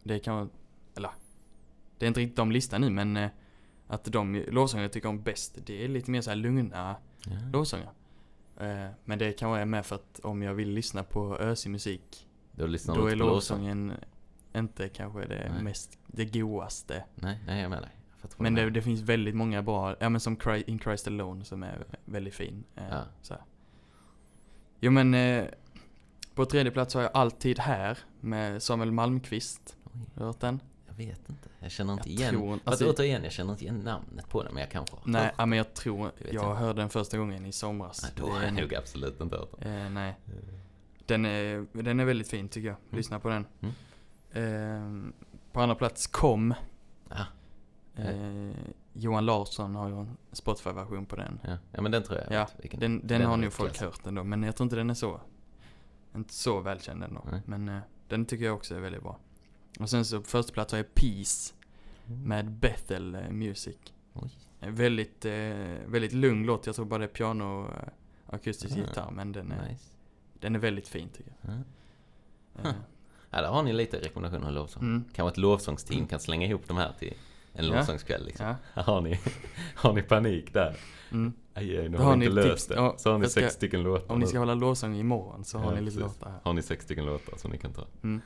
det kan eller det är inte riktigt om listan nu men att de lovsånger jag tycker om bäst det är lite mer så lugna Ja. lovsånger. Eh, men det kan vara med för att om jag vill lyssna på ösig musik Då då är lovsången inte kanske det Nej. mest, det godaste. Nej, nej, jag med dig. Men det, det finns väldigt många bra, ja men som Cry, In Christ Alone som är väldigt fin. Eh, Ja. så här. Jo men eh, på tredje plats har jag Alltid här med Samuel Malmqvist. Har du hört den? Vet inte. Jag känner inte Jag igen. tror- Fast alltså- återigen, jag känner inte igen namnet på den. Men jag kanske har Nej, hört men jag tror, jag jag. hörde den första gången i somras. Nej, då har jag nog absolut inte hört den. Eh, nej. Den är, den är väldigt fin tycker jag. Lyssna på den. Mm. Eh, på andra plats Kom. Ah, Eh, Johan Larsson har ju en Spotify-version på den. ja. ja, men den tror jag Ja, vilken. Den, den, Den har nog folk hört ändå, men jag tror inte den är så, inte så välkänd ändå. Nej. Men eh, den tycker jag också är väldigt bra. Och sen så på första plats har jag Peace med Bethel eh, Music. Oj. En väldigt, eh, väldigt lugn låt, jag tror bara det är piano och eh, akustisk Ah, gitarr, men den är, Nice. den är väldigt fin tycker Ja. jag. Eh, Ja, där har ni lite rekommendationer av lovsång. mm, Kanske ett lovsångsteam kan slänga ihop de här till en lovsångskväll liksom. ja, har ni, har ni panik där. mm. Aj, aj, nu har har vi inte ni löst det. Ja, Så har ni jag ska- sex stycken låtar. Om ni ska hålla lovsång imorgon så har Ja, ni lite precis. låtar här. Har ni sex stycken låtar som ni kan ta. Mm.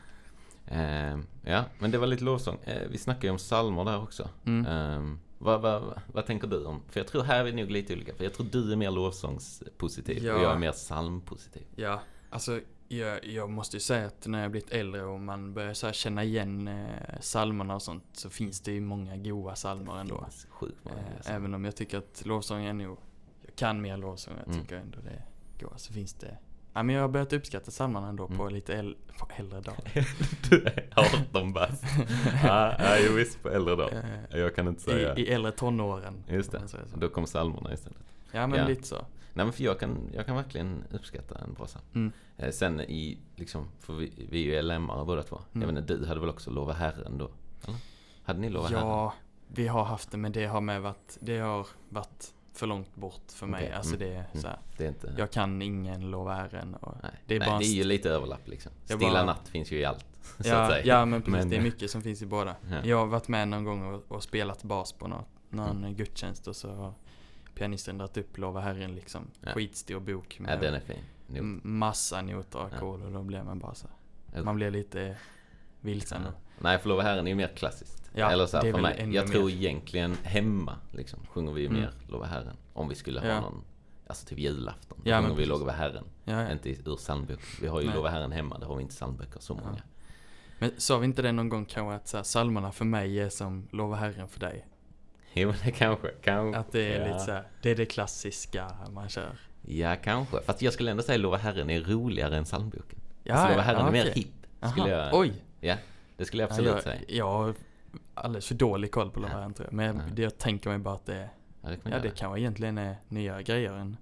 Ehm, ja, men det var lite lovsång. Eh, vi snackade ju om psalmer där också. Mm. Ehm, vad, vad, vad tänker du om? För jag tror här är vi nog lite olika. För jag tror du är mer lovsångspositiv Ja. och jag är mer psalmpositiv. Ja, alltså jag, jag måste ju säga att när jag blivit äldre och man börjar så känna igen eh, psalmerna och sånt så finns det ju många goa psalmer ändå. Sjukt många. Eh, även om jag tycker att lovsång är nog, jag kan mer lovsång, jag Mm. tycker ändå det är goa. Så finns det, ja men jag har börjat uppskatta psalmerna ändå på Mm. lite äl, på äldre dagar. du är 18 bast. ja, ja, jo, visst på äldre dagar. Eh, Jag kan inte säga. I, I äldre tonåren. Just det, då kom psalmerna istället. Ja men Ja. lite så. Nej men för jag kan, jag kan verkligen uppskatta en bra psalm. Mm. Eh, sen i, liksom, för vi, vi är ju LMare båda två. Mm. Jag vet inte, du hade väl också Lova Herren då? Eller? Hade ni Lova Herren? Ja, vi har haft det men det har med varit, det har varit för långt bort för mig. Okej, Alltså mm, det är så här, Det är inte... jag kan ingen Herren och nej, det är nej, bara en det är ju lite överlapp liksom. Stilla bara- natt finns ju i allt. så att Ja, säga. ja men precis, Men- det är mycket som finns i båda. Ja. Jag har varit med någon gång och, och spelat bas på något, någon Mm. gudstjänst och så har pianisten dragit upp Lova Herren liksom. Ja. Skitstor bok Ja, med den är fin. Nog. m- massa noter och Ja. ackord och då blir man bara så. Man blir lite vilsen. Ja. Nej, för Lova Herren är ju mer klassiskt. Ja, Eller så här, för mig. Jag tror mer. egentligen hemma liksom, sjunger vi ju Mm. mer Lova Herren. Om vi skulle ha Ja. någon, alltså typ julafton. Ja, sjunger vi. Lova Herren. Ja, ja. Inte ur psalmboken. Vi har ju Nej. Lova Herren hemma, det har vi inte psalmböcker så Ja. många. Men sa vi inte det någon gång kanske att så här, psalmerna för mig är som Lova Herren för dig? Jo, det kanske, kanske. Att det är ja. lite så här, det är det klassiska man kör. Ja, kanske. Fast jag skulle ändå säga Lova Herren är roligare än psalmboken. Ja, alltså, Lova ja, Herren är mer hipp. Aha, Skulle jag, Oj! Ja, det skulle jag Ja, absolut jag, säga. jag alldeles för dålig koll på Ja. Herren tror jag. Men jag, Ja. det, jag tänker mig bara att det Jag Ja, det kan vara egentligen är nya grejer än,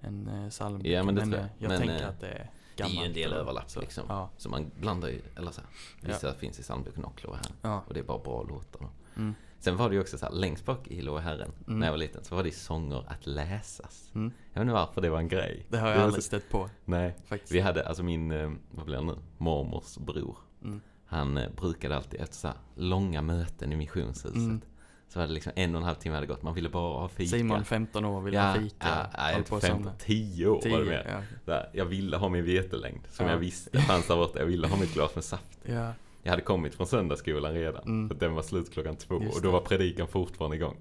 än eh, psalmböcker. Ja, men det tror eh, jag. jag Men, tänker eh, att det är Det är ju en gammalt del överlapp så. liksom. Ja, Så man blandar ju, eller så här, vissa finns i psalmboken och ja. Och det är bara bra låtar. Mm. Sen var det ju också så här, längst bak i Loa Herren, Mm. när jag var liten, så var det sånger att läsas. Mm. Jag vet inte varför det var en grej. Det har jag aldrig så- stött på Nej. faktiskt. Vi hade, alltså min, eh, vad blir det nu, mormors bror. Mm. Han eh, brukade alltid här långa möten i missionshuset. Mm. Så var det liksom en och en halv timme hade gått, man ville bara ha fika. Simon 15 år vill ja, ha fika. Ja, inte på och 15, somna. 10 år var det mer. ja. Jag ville ha min vetelängd, som Ja. jag visste fanns där borta. Jag ville ha mitt glas med saft. ja. Jag hade kommit från söndagsskolan redan. Mm. För den var slut klockan två Just och då var predikan fortfarande igång.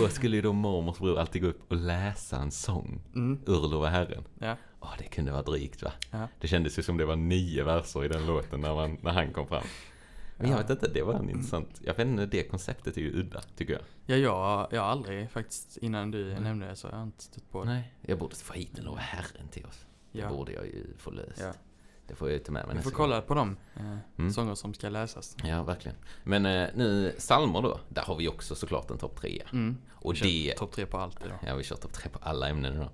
Då skulle ju då mormors bror alltid gå upp och läsa en sång Mm. ur Lova Herren. Ja. Åh, det kunde vara drygt va? Ja. Det kändes ju som det var nio verser i den låten när, man, när han kom fram. Men jag Ja. vet inte, det var en intressant, jag vet inte, det konceptet är ju udda tycker jag. Ja, jag, jag har aldrig faktiskt, innan du Mm. nämnde det så har jag inte stött på det. Nej, jag borde få hit en Lova Herren till oss. Det Ja. borde jag ju få löst. Ja. Det får jag ju ta med mig Vi får gång. kolla på dem eh, Mm. sånger som ska läsas. Ja, verkligen. Men eh, nu, salmer då, där har vi också såklart en topp tre. Mm. Och Vi kör det, Topp tre på allt idag. ja vi kör topp tre på alla ämnen idag.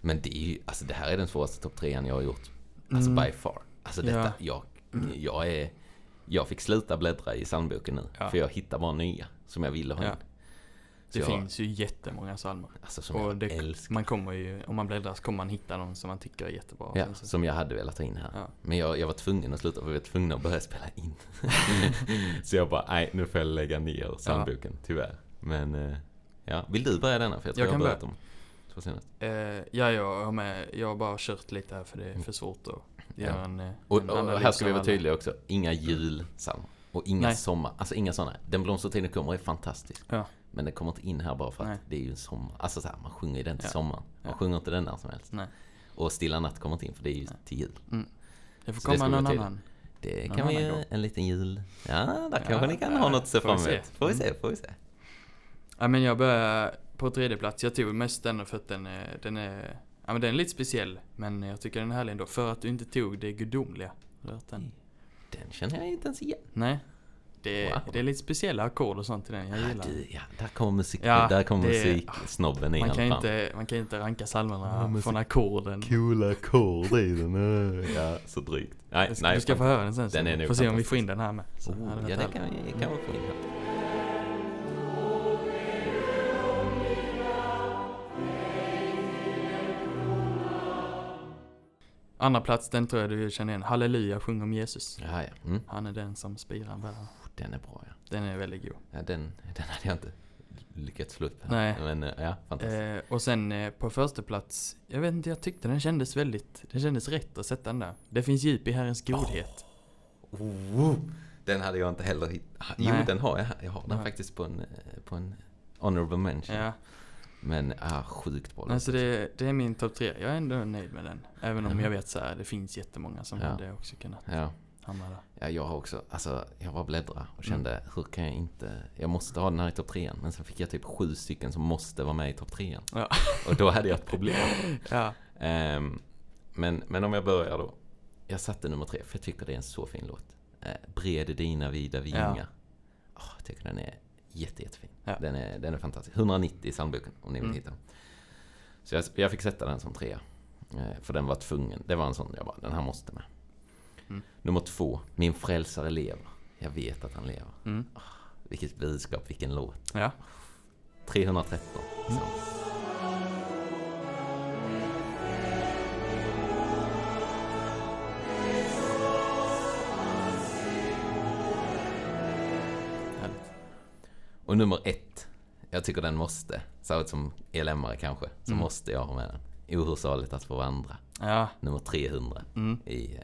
Men det är ju, alltså det här är den svåraste topp trean jag har gjort. Alltså Mm. by far. Alltså Ja. detta, jag, jag är, jag fick sluta bläddra i psalmboken nu. Ja. För jag hittar bara nya som jag ville ha Ja. in. Så Det jag, finns ju jättemånga psalmer. Alltså som Och jag det, älskar. man kommer ju, om man bläddrar så kommer man hitta någon som man tycker är jättebra. Ja, Sen så- som jag hade velat ha in här. Ja. Men jag, jag var tvungen att sluta för vi var tvungna att börja spela in. så jag bara, nej nu får jag lägga ner psalmboken, tyvärr. Men, eh, ja. Vill du börja denna? För jag tror Jag jag, kan har börjat dem två senast. Eh, ja, jag har med, jag har bara kört lite här för det är för svårt att göra Ja. en, Och, en och analys här ska vi vara tydliga också. Inga julpsalmer. Och inga Nej. sommar. Alltså inga sådana. Den blomstertiden kommer är fantastisk. Ja. Men den kommer inte in här bara för att Nej. det är ju en sommar. Alltså så här, man sjunger ju den till Ja. sommaren. Man Ja. sjunger inte den när som helst. Nej. Och Stilla natt kommer inte in för det är ju Nej. till jul. Det får Så det komma vi någon annan. Det Någon kan vi ju, en liten jul. Ja, där Ja, kanske ni kan ha något att se fram emot. Får vi Mm. se, får vi se. Ja, men jag börjar på tredje plats. Jag tog mest den för att den är, den är, ja men den är lite speciell. Men jag tycker den är härlig ändå. För att du inte tog det gudomliga. Den? Den känner jag inte ens igen. Nej. Det är, Wow. det är lite speciella ackord och sånt i den. Jag Ja, gillar den. du, ja, där kommer musik, Ja, där kommer musiksnobben igen Man kan, inte, man kan inte ranka psalmerna Ja, från ackorden. Coola ackord i den. Ja, så drygt. Nej, Du ska, nej. du ska få höra den sen. Den så är får se om vi får in den här med. Så Oh, ja, härligt. kan vi, kan vi få in här. Andra plats, den tror jag du känner igen. Halleluja, sjung om Jesus. Ja, ja. Mm. Han är den som spirar världen. Den är bra, ja. Den är väldigt god. ja den, den hade jag inte lyckats slå upp. Nej. Men eh, ja, fantastiskt. Eh, och sen eh, på första plats, jag vet inte, jag tyckte den kändes väldigt, det kändes rätt att sätta den där. Det finns djup i Herrens godhet. Oh, den hade jag inte heller hittat. Jo, Nej. den har jag. Jag har den Ja. faktiskt på en, eh, på en honorable mention. Ja, Men, ah, sjukt bra alltså det, det är min topp tre. Jag är ändå nöjd med den. Även om Ja. jag vet så här, det finns jättemånga som Ja. hade också kunnat Ja. hamna där. ja, jag har också, alltså jag var bläddra och Mm. kände, hur kan jag inte, jag måste ha den här i topp trean. Men sen fick jag typ sju stycken som måste vara med i topp trean. Ja. Och då hade jag ett problem. Ja, Ehm, men, men om jag börjar då. Jag satte nummer tre, för jag tycker det är en så fin låt. Uh, Bred dina vida vingar. Åh, jag tycker den är jätte, jättefin. Ja. Den, är, den är fantastisk. 190 i psalmboken, om ni vill Mm. hitta den. Så jag, jag fick sätta den som trea. Eh, för den var tvungen. Det var en sån, jag bara, den här måste med. Mm. Nummer två, Min frälsare lever. Jag vet att han lever. mm. Vilket budskap, vilken låt. ja. 313. Mm. Och nummer ett. Jag tycker den måste, särskilt som elemmare kanske, så Mm. måste jag ha med den. Ohörsaligt att få vandra. Ja, Nummer 300 mm. i, eh,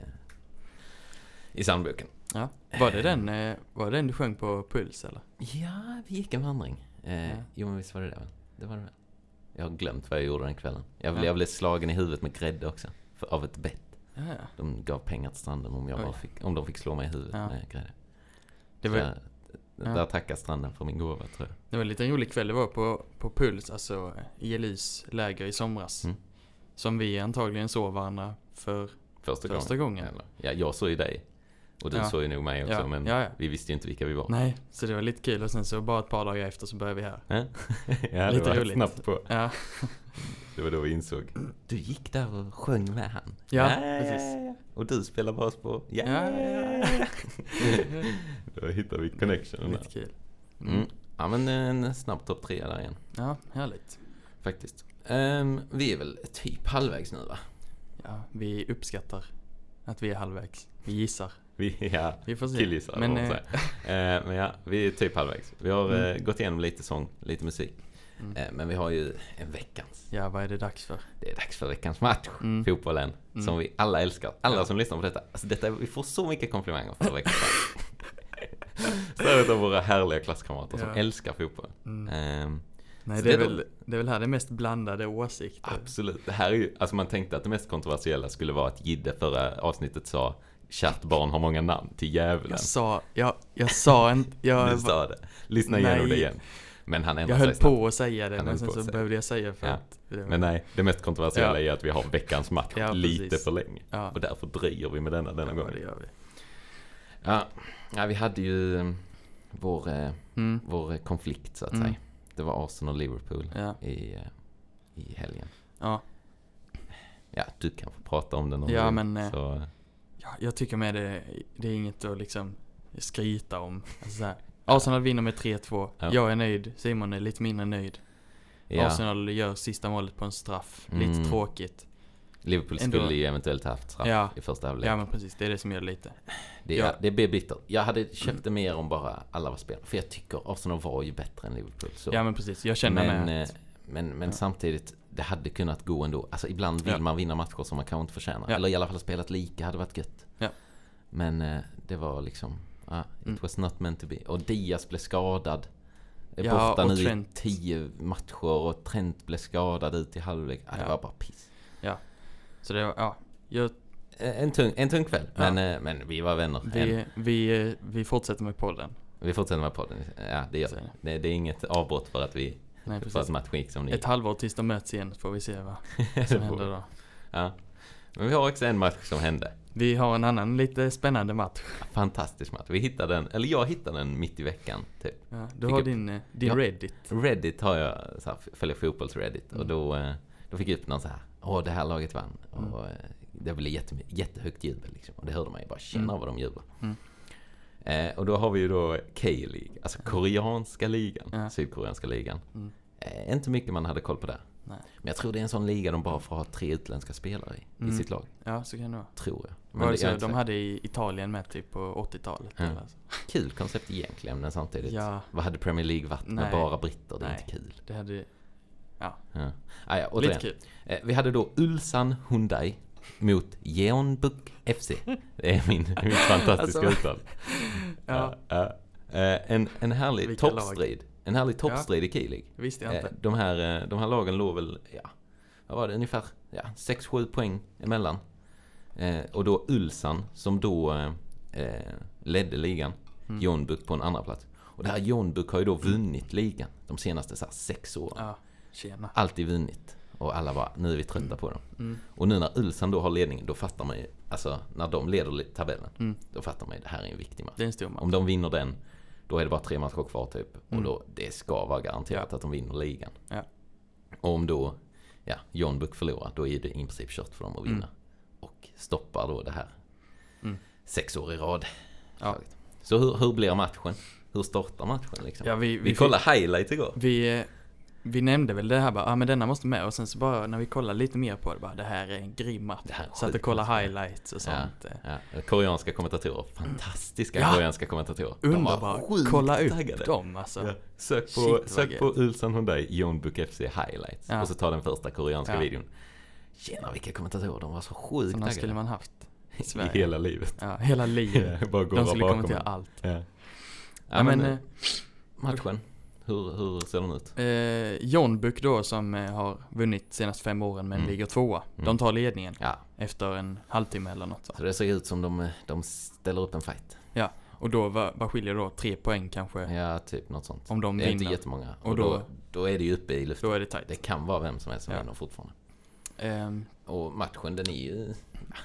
i psalmboken. ja. Var det den, eh, var det den du sjöng på Puls eller? Ja, vi gick en vandring. Eh, Ja. Jo, men visst var det det? Det var det väl? Jag har glömt vad jag gjorde den kvällen. Jag, Ja. jag blev slagen i huvudet med grädde också. För, av ett bett. Ja, ja. De gav pengar till stranden om, jag bara fick, om de fick slå mig i huvudet med grädde. Det var, Ja. Där tackar stranden för min gåva, tror jag. det var en liten rolig kväll. Det var på, på Puls, alltså i Elys läger i somras. Mm. Som vi antagligen såg varandra för Första, första gången. Eller, ja, jag såg ju dig. Och du Ja. såg ju nog mig också, Ja, men ja, ja. vi visste ju inte vilka vi var. Nej, så det var lite kul och sen så bara ett par dagar efter så började vi här. Ja, ja det Lite var roligt. snabbt på. Ja, Det var då vi insåg. Du gick där och sjöng med han. Ja, precis. Och du spelar bas på. Ja, Ja, ja, ja. Då hittade vi connectionen där. lite kul. Mm. Ja men en snabb topp tre där igen. Ja, härligt. Faktiskt. Ehm, vi är väl typ halvvägs nu va? Ja, vi uppskattar att vi är halvvägs. Vi gissar. Vi, ja, Vi får se. killgissar Men, eh. Eh, men ja, vi är typ halvvägs. Vi har Mm. eh, gått igenom lite sång, lite musik. Mm. Eh, men vi har ju en veckans. Ja, vad är det dags för? Det är dags för veckans match. Mm. Fotbollen. Mm. Som vi alla älskar. Alla Ja. som lyssnar på detta. Alltså detta, vi får så mycket komplimanger för veckans match. Särskilt av våra härliga klasskamrater som Ja. älskar fotboll. Ehm, Nej, det är, det väl, det är väl här det mest blandade åsikter. Absolut. Det här är ju, alltså man tänkte att det mest kontroversiella skulle vara att Gidde förra avsnittet sa Kärt barn har många namn till djävulen. Jag sa, jag, jag sa inte, jag, Du sa det. Lyssna igenom Nej. det igen. Men han jag höll sig snabbt. på att säga det Han men höll sen så behövde jag säga för Ja. att var, Men nej, det mest kontroversiella Ja. är att vi har veckans match Ja, lite för länge. Och därför dröjer vi med denna denna ja, gång. det gör vi. Ja, ja vi hade ju eh, vår, eh, Mm. vår eh, konflikt så att Mm. säga. Det var Arsenal och Liverpool Ja, i, eh, i helgen. ja. Ja, du kan få prata om den om Ja, du men, Så, jag tycker med det, det är inget att liksom skryta om. Alltså så. Arsenal vinner med 3-2. Ja. Jag är nöjd, Simon är lite mindre nöjd. ja, Arsenal gör sista målet på en straff. Mm. Lite tråkigt. Liverpool ändå- skulle ju eventuellt haft straff Ja. i första halvlek. Ja men precis, det är det som gör det lite. Det, Ja. det blir bittert. Jag hade köpt det mer om bara alla var spelare. För jag tycker Arsenal var ju bättre än Liverpool. Så. Ja men precis, jag känner men, med eh, att, men, men Ja. samtidigt, det hade kunnat gå ändå. Alltså ibland vill Ja. man vinna matcher som man kanske inte förtjänar. Ja. Eller i alla fall spelat lika hade varit gött. Ja. Men eh, det var liksom, ah, it Mm. was not meant to be. Och Diaz blev skadad. Är Ja, borta och nu Trent. i tio matcher och Trent blev skadad ut i halvlek. Ah, det Ja. var bara piss. så det var, ja. Jag, Eh, En tung, en tung kväll, Ja. men, eh, men vi var vänner. En- vi, vi, eh, vi fortsätter med podden. Vi fortsätter med podden. Ja, det gör. Det, det är inget avbrott för att vi Nej för att precis. matchen gick som ni Ett halvår tills de möts igen får vi se vad som händer då. Ja. Men vi har också en match som hände. Vi har en annan lite spännande match. Fantastisk match. Vi hittade den, eller jag hittade den mitt i veckan. Typ. Ja, du har upp- din, eh, din Ja. Reddit. Reddit har jag, så här, följer fotbolls-Reddit. Och Mm. då, eh, då fick jag upp någon så här. Åh, det här laget vann. Mm. Och eh, det blev jätte, jättehögt jubel liksom. Och det hörde man ju bara känna Mm. vad de jublar. Mm. Eh, och då har vi ju då K-League, alltså koreanska ligan. Ja. Sydkoreanska ligan. Mm. Eh, inte mycket man hade koll på där. Nej. Men jag tror det är en sån liga de bara får ha tre utländska spelare i, Mm. i sitt lag. Ja, så kan det vara. Tror jag. Men det jag så är de hade i Italien med typ på 80-talet? Ja. eller så? Kul koncept egentligen, men samtidigt. Ja, Vad hade Premier League varit med Nej. bara britter? Det är Nej. inte kul. det hade... Ja. Ah, ja, Lite kul. Eh, vi hade då Ulsan Hyundai mot Jeonbuk FC. Det är min, min fantastiska Alltså, uttal. Ja, Ja, ja. Eh, en, en härlig toppstrid. En härlig toppstrid i K-League. visste jag Eh, inte. de, här, eh, de här lagen låg väl, ja, vad var det, ungefär ja, 6-7 poäng emellan. Eh, och då Ulsan som då eh, ledde ligan. Mm. Jeonbuk på en andra plats. Och det här Jeonbuk har ju då vunnit ligan de senaste så här, sex åren. Ja, tjena. Alltid vunnit. Och alla bara, nu är vi trötta på dem. Mm. Och nu när Ulsan då har ledningen, då fattar man ju, alltså när de leder tabellen, Mm. då fattar man ju det här är en viktig match. Det är en stor match. Om de vinner den, då är det bara tre matcher kvar typ. Och Mm. då, det ska vara garanterat att de vinner ligan. Ja. Och om då, ja, John Buck förlorar, då är det i princip kört för dem att vinna. Mm. Och stoppar då det här Mm. sex år i rad. Ja. Så hur, hur blir matchen? Hur startar matchen liksom? Ja, vi, vi vi, kollade highlights igår. vi, eh, vi nämnde väl det här bara, ja ah, men denna måste med och sen så bara när vi kollade lite mer på det bara, det här är en grym match. Det här är Så att sjukt kolla match. highlights och sånt. eh. Ja, koreanska kommentatorer. Fantastiska Ja. koreanska kommentatorer. Underbara. Kolla upp dem alltså. Ja. Sök på, Shit, sök på Ulsan Hyundai John Book FC highlights. Ja. Och så ta den första koreanska Ja. videon. Tjena vilka kommentatorer, de var så sjukt Sådana skulle man haft i I hela livet. Ja, hela livet. Ja, bara De skulle kommentera en. allt. Ja. Ja, Ja, men, men, eh, matchen, hur, hur ser den ut? eh, John Buck då som eh, har vunnit senaste fem åren men Mm. ligger tvåa. Mm. De tar ledningen Ja, efter en halvtimme eller något. Så. så det ser ut som de, de ställer upp en fight. Och då, vad, skiljer då? Tre poäng kanske? Ja, typ något sånt. Om de det är inte vinner. jättemånga. Och, Och då, då- då är det ju uppe i luften. Då är det tajt. Det kan vara vem som helst som Ja. vinner fortfarande. Ehm, Och matchen den är ju...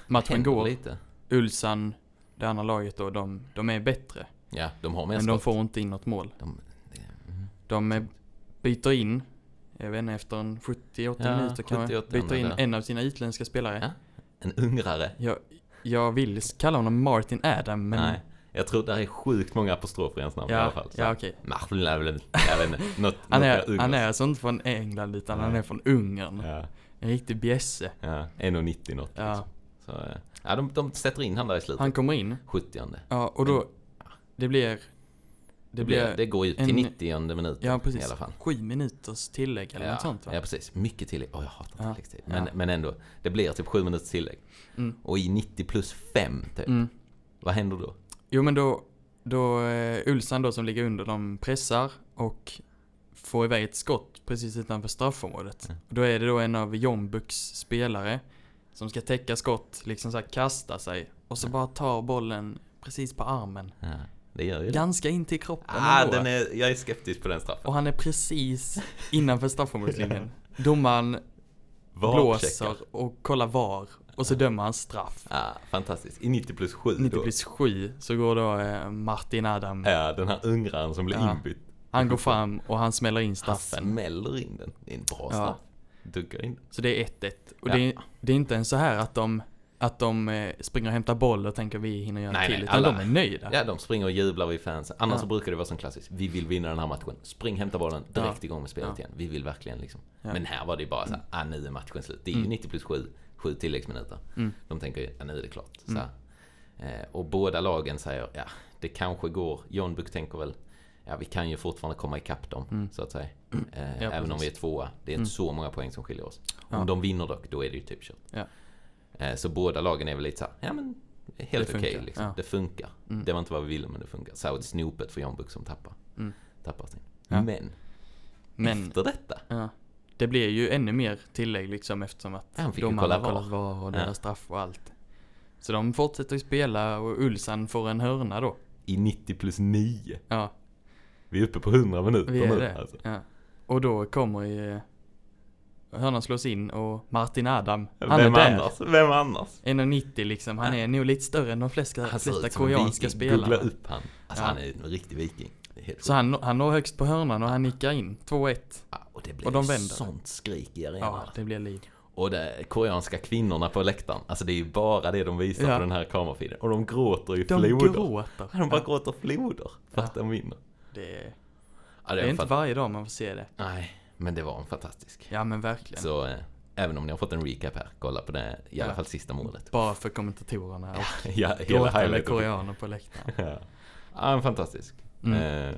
matchen går. lite. Ulsan, det andra laget då, de, de är bättre. Ja, de har mer Men de skott. får inte in något mål. De, mm. De byter in, jag vet inte, efter en 70-80 Ja, minuter kan man 70-80 byter in där. en av sina utländska spelare. Ja. En ungrare. Jag, jag vill kalla honom Martin Adam, men... Nej. Jag tror det är sjukt många apostrofer i hans namn i alla Ja, fall. Så. ja okej. Lävlen, jag vet inte. Något, Han är, han är alltså inte från England utan han Nej. är från Ungern. Ja, En riktig bjässe. ja. 1,90 något Ja. liksom. Så, eh, ja, de, de sätter in han där i slutet. Han kommer in, 70 ja och då, det blir... Det blir, det går ju till en- 90 minuten ja i precis, alla fall. sju minuters tillägg eller Ja, något sånt va? ja, precis. Mycket tillägg. Åh, jag hatar Ja, tilläggstid. Men, ja. men ändå, det blir typ sju minuters tillägg. Mm. Och i 90 plus 5 typ. Mm. Vad händer då? Jo men då, då eh, Ulsan då som ligger under, de pressar och får iväg ett skott precis utanför straffområdet. Mm. Och då är det då en av Jombuks spelare som ska täcka skott, liksom så här kasta sig och så Mm. bara tar bollen precis på armen. Ja, det gör ju det. Ganska in till kroppen Ah, ändå. den är, jag är skeptisk på den straffen. Och han är precis innanför straffområdeslinjen. Domaren blåser VAR-checkar. och kollar VAR och så dömer han straff. Ja, fantastiskt. I 90 plus 7 90 då. plus 7 så går då eh, Martin Adam. Ja, den här ungraren som blir Ja. inbytt. Han går fram och han smäller in Han straffen. smäller in den. Det är en bra Ja. straff. Dunkar in den. Så det är 1-1. Och Ja. det, är, det är inte ens så här att de, att de eh, springer och hämtar boll och tänker vi hinner göra Nej, till. nej, utan alla- de är nöjda. Ja, de springer och jublar vid fansen. Annars Ja. så brukar det vara som klassiskt. Vi vill vinna den här matchen. Spring, hämta bollen, direkt Ja. igång med spelet Ja. igen. Vi vill verkligen liksom. Ja. Men här var det ju bara så här, ah, nu är matchen slut. Det är ju Mm. 90 plus 7, 7 tilläggsminuter. Mm. De tänker ju, ah, nu är det klart. Så Mm. Eh, och båda lagen säger, ja, det kanske går. John Buck tänker väl, ja, vi kan ju fortfarande komma ikapp dem, Mm. så att säga. Eh, även om precis. vi är tvåa. Det är Mm. inte så många poäng som skiljer oss. Om de vinner dock, då är det ju typ kört. Eh, så båda lagen är väl lite så här, ja men helt okej funkar, liksom. ja. Det funkar. Mm. Det var inte vad vi ville men det funkar. Ett snopet för John Buck som tappar. Mm. Tappar sin. Ja. Men, Men efter detta. ja, det blir ju ännu mer tillägg liksom eftersom att Ja, domarna kolla har kollat VAR. Och deras straff och allt. Så de fortsätter ju spela och Ulsan får en hörna då. I 90 plus 9. Ja, Vi är uppe på 100 minuter vi är nu. det. Alltså. Ja. Och då kommer ju... Hörnan slås in och Martin Adam, han Vem är där. annars? Vem annars? 1,90 liksom. Han är nog lite större än de flesta, Han flesta koreanska viking. Googla upp han. Alltså Ja. han är en riktig viking. Det är Så han, han når högst på hörnan och han nickar in. 2-1. Ja, och det blir och de vänder. sånt skrik i arenan. Ja, det blir liv. Och de koreanska kvinnorna på läktaren. Alltså det är ju bara det de visar Ja. på den här kamerafiden. Och de gråter ju De floder. gråter. De bara Ja, gråter floder för att de vinner. det, är, Ja, det är en inte fan- varje dag man får se det. Nej, men det var en fantastisk. Ja men verkligen. Så eh, även om ni har fått en recap här, kolla på det, i alla Ja. fall sista mordet. Bara för kommentatorerna och ja, hela highlighten. koreaner på läktaren. Ja, ja en fantastisk. Mm. Eh,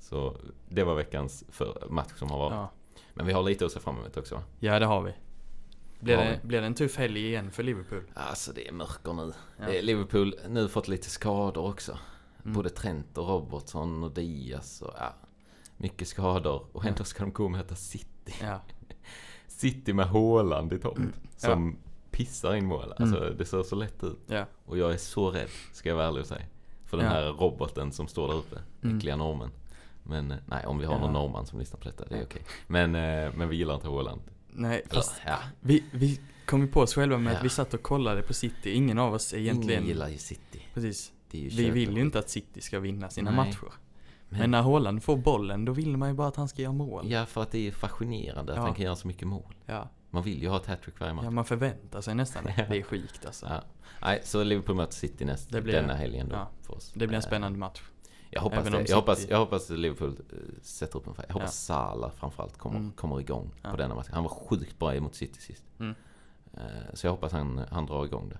så det var veckans för match som har varit. Ja. Men vi har lite att se fram emot också ja, det har vi. Blir det, blir det en tuff helg igen för Liverpool? Alltså det är mörker nu. Ja. Eh, Liverpool nu fått lite skador också. Mm. Både Trent och Robertson och Diaz och ja, mycket skador. Och ändå ska de gå och möta City. Ja. City med Haaland i topp. Som pissar in mål. Alltså Mm. det ser så lätt ut. Ja. Och jag är så rädd, ska jag vara ärlig och säga. För den Ja. här roboten som står där uppe. Mm. Äckliga normen. Men eh, nej, om vi har Ja. någon norrman som lyssnar på detta, det är Ja. okej. Men, eh, men vi gillar inte Haaland. Nej, Eller, fast ja, vi, vi kom ju på oss själva med Ja. att vi satt och kollade på City. Ingen av oss egentligen... ingen gillar ju City. Precis. Vi vill ju inte att City ska vinna sina Nej. matcher. Men när Haaland får bollen, då vill man ju bara att han ska göra mål. Ja, för att det är fascinerande att Ja. han kan göra så mycket mål. Ja, Man vill ju ha ett hattrick varje match. ja man förväntar sig nästan det. Det är sjukt alltså. Ja. Nej, så Liverpool möter City näst, Det blir- denna helgen då ja. för oss. Det blir en Eh, spännande match. Jag hoppas även det. Jag hoppas, jag hoppas att Liverpool eh, sätter upp en fight. Jag hoppas. Salah framförallt kommer, Mm. kommer igång Ja. på denna matchen. Han var sjukt bra emot City sist. Mm. Eh, Så jag hoppas han, han drar igång det.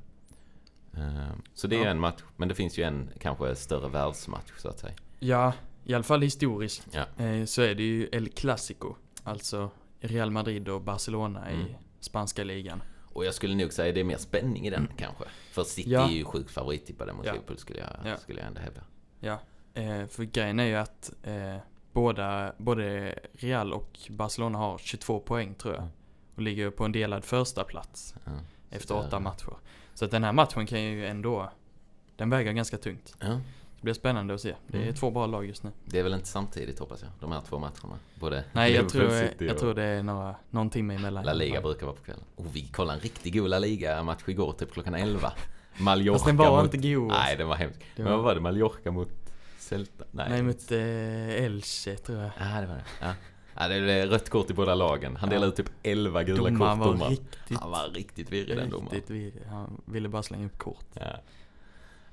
Eh, Så det är Ja. en match, men det finns ju en kanske större världsmatch så att säga. Ja, i alla fall historiskt Ja. eh, så är det ju El Clasico. Alltså Real Madrid och Barcelona Mm. i spanska ligan. Och jag skulle nog säga det är mer spänning i den kanske. För City Ja. är ju sjukt favorittippade mot Ja. Liverpool skulle jag, Ja. skulle jag ändå hävda. Ja, eh, för grejen är ju att eh, båda, både Real och Barcelona har 22 poäng tror jag. Mm. Och ligger på en delad första plats Ja. Efter åtta matcher. Så att den här matchen kan ju ändå, den väger ganska tungt. Ja. Det blir spännande att se. Det är Mm. två bra lag just nu. Det är väl inte samtidigt hoppas jag, de här två matcherna. Både Nej, jag tror, jag tror det är några, någon timme emellan. La Liga brukar vara på kvällen. Och vi kollade en riktigt god La Liga-match igår, typ klockan 11. Mallorca Fast den var mot... inte god. Nej, den var hemsk. Det Men var- vad var det? Mallorca mot Celta? Nej. Nej, mot eh, Elche tror jag. Ja, det var det. Ja. Ja, det är rött kort i båda lagen. Han Ja. delade ut typ 11 gula Domaren kort, var domaren. riktigt, Han var riktigt virrig den domaren. riktigt virrig. Han ville bara slänga upp kort. Ja.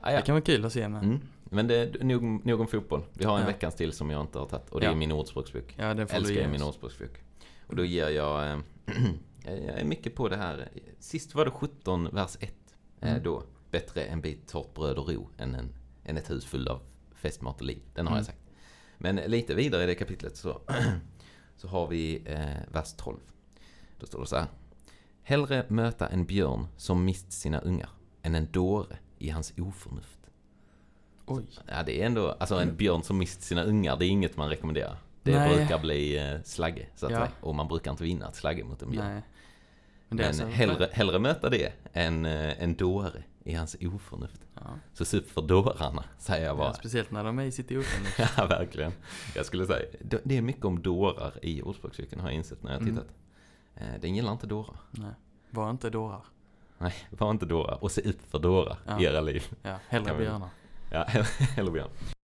Ah, ja. Det kan vara kul att se med. Mm. Men det är nog, nog om fotboll. Vi har en Ja. veckans till som jag inte har tagit. Och det Ja. är min ordspråksbok. Ja, det får Älskar jag min ordspråksbok. Och då ger jag... Eh, jag är mycket på det här. Sist var det 17, vers 1. Eh, Mm. då. Bättre en bit torrt bröd och ro än, en, än ett hus fullt av festmat och liv. Den har Mm. jag sagt. Men lite vidare i det kapitlet så, så har vi eh, vers 12. Då står det så här. Hellre möta en björn som mist sina ungar än en dåre i hans oförnuft. Oj. Ja, det är ändå, alltså en björn som mist sina ungar, det är inget man rekommenderar. Det Nej. brukar bli eh, slagge, så att Ja. säga. Och man brukar inte vinna ett slagge mot en björn. Nej. Men det Men alltså... hellre, hellre möta det än eh, en dåre i hans oförnuft. Ja. Så sup för dårarna, säger jag bara. Ja, speciellt när de är i sitt oförnuft. Ja, verkligen. Jag skulle säga, det är mycket om dårar i Ordspråkscykeln har jag insett när jag Mm. tittat. Eh, Den gillar inte dårar. Nej. Var inte dårar. Nej, var inte dårar. Och se upp för dårar Ja. i era liv. Ja, hellre björnar. Ja, eller björn.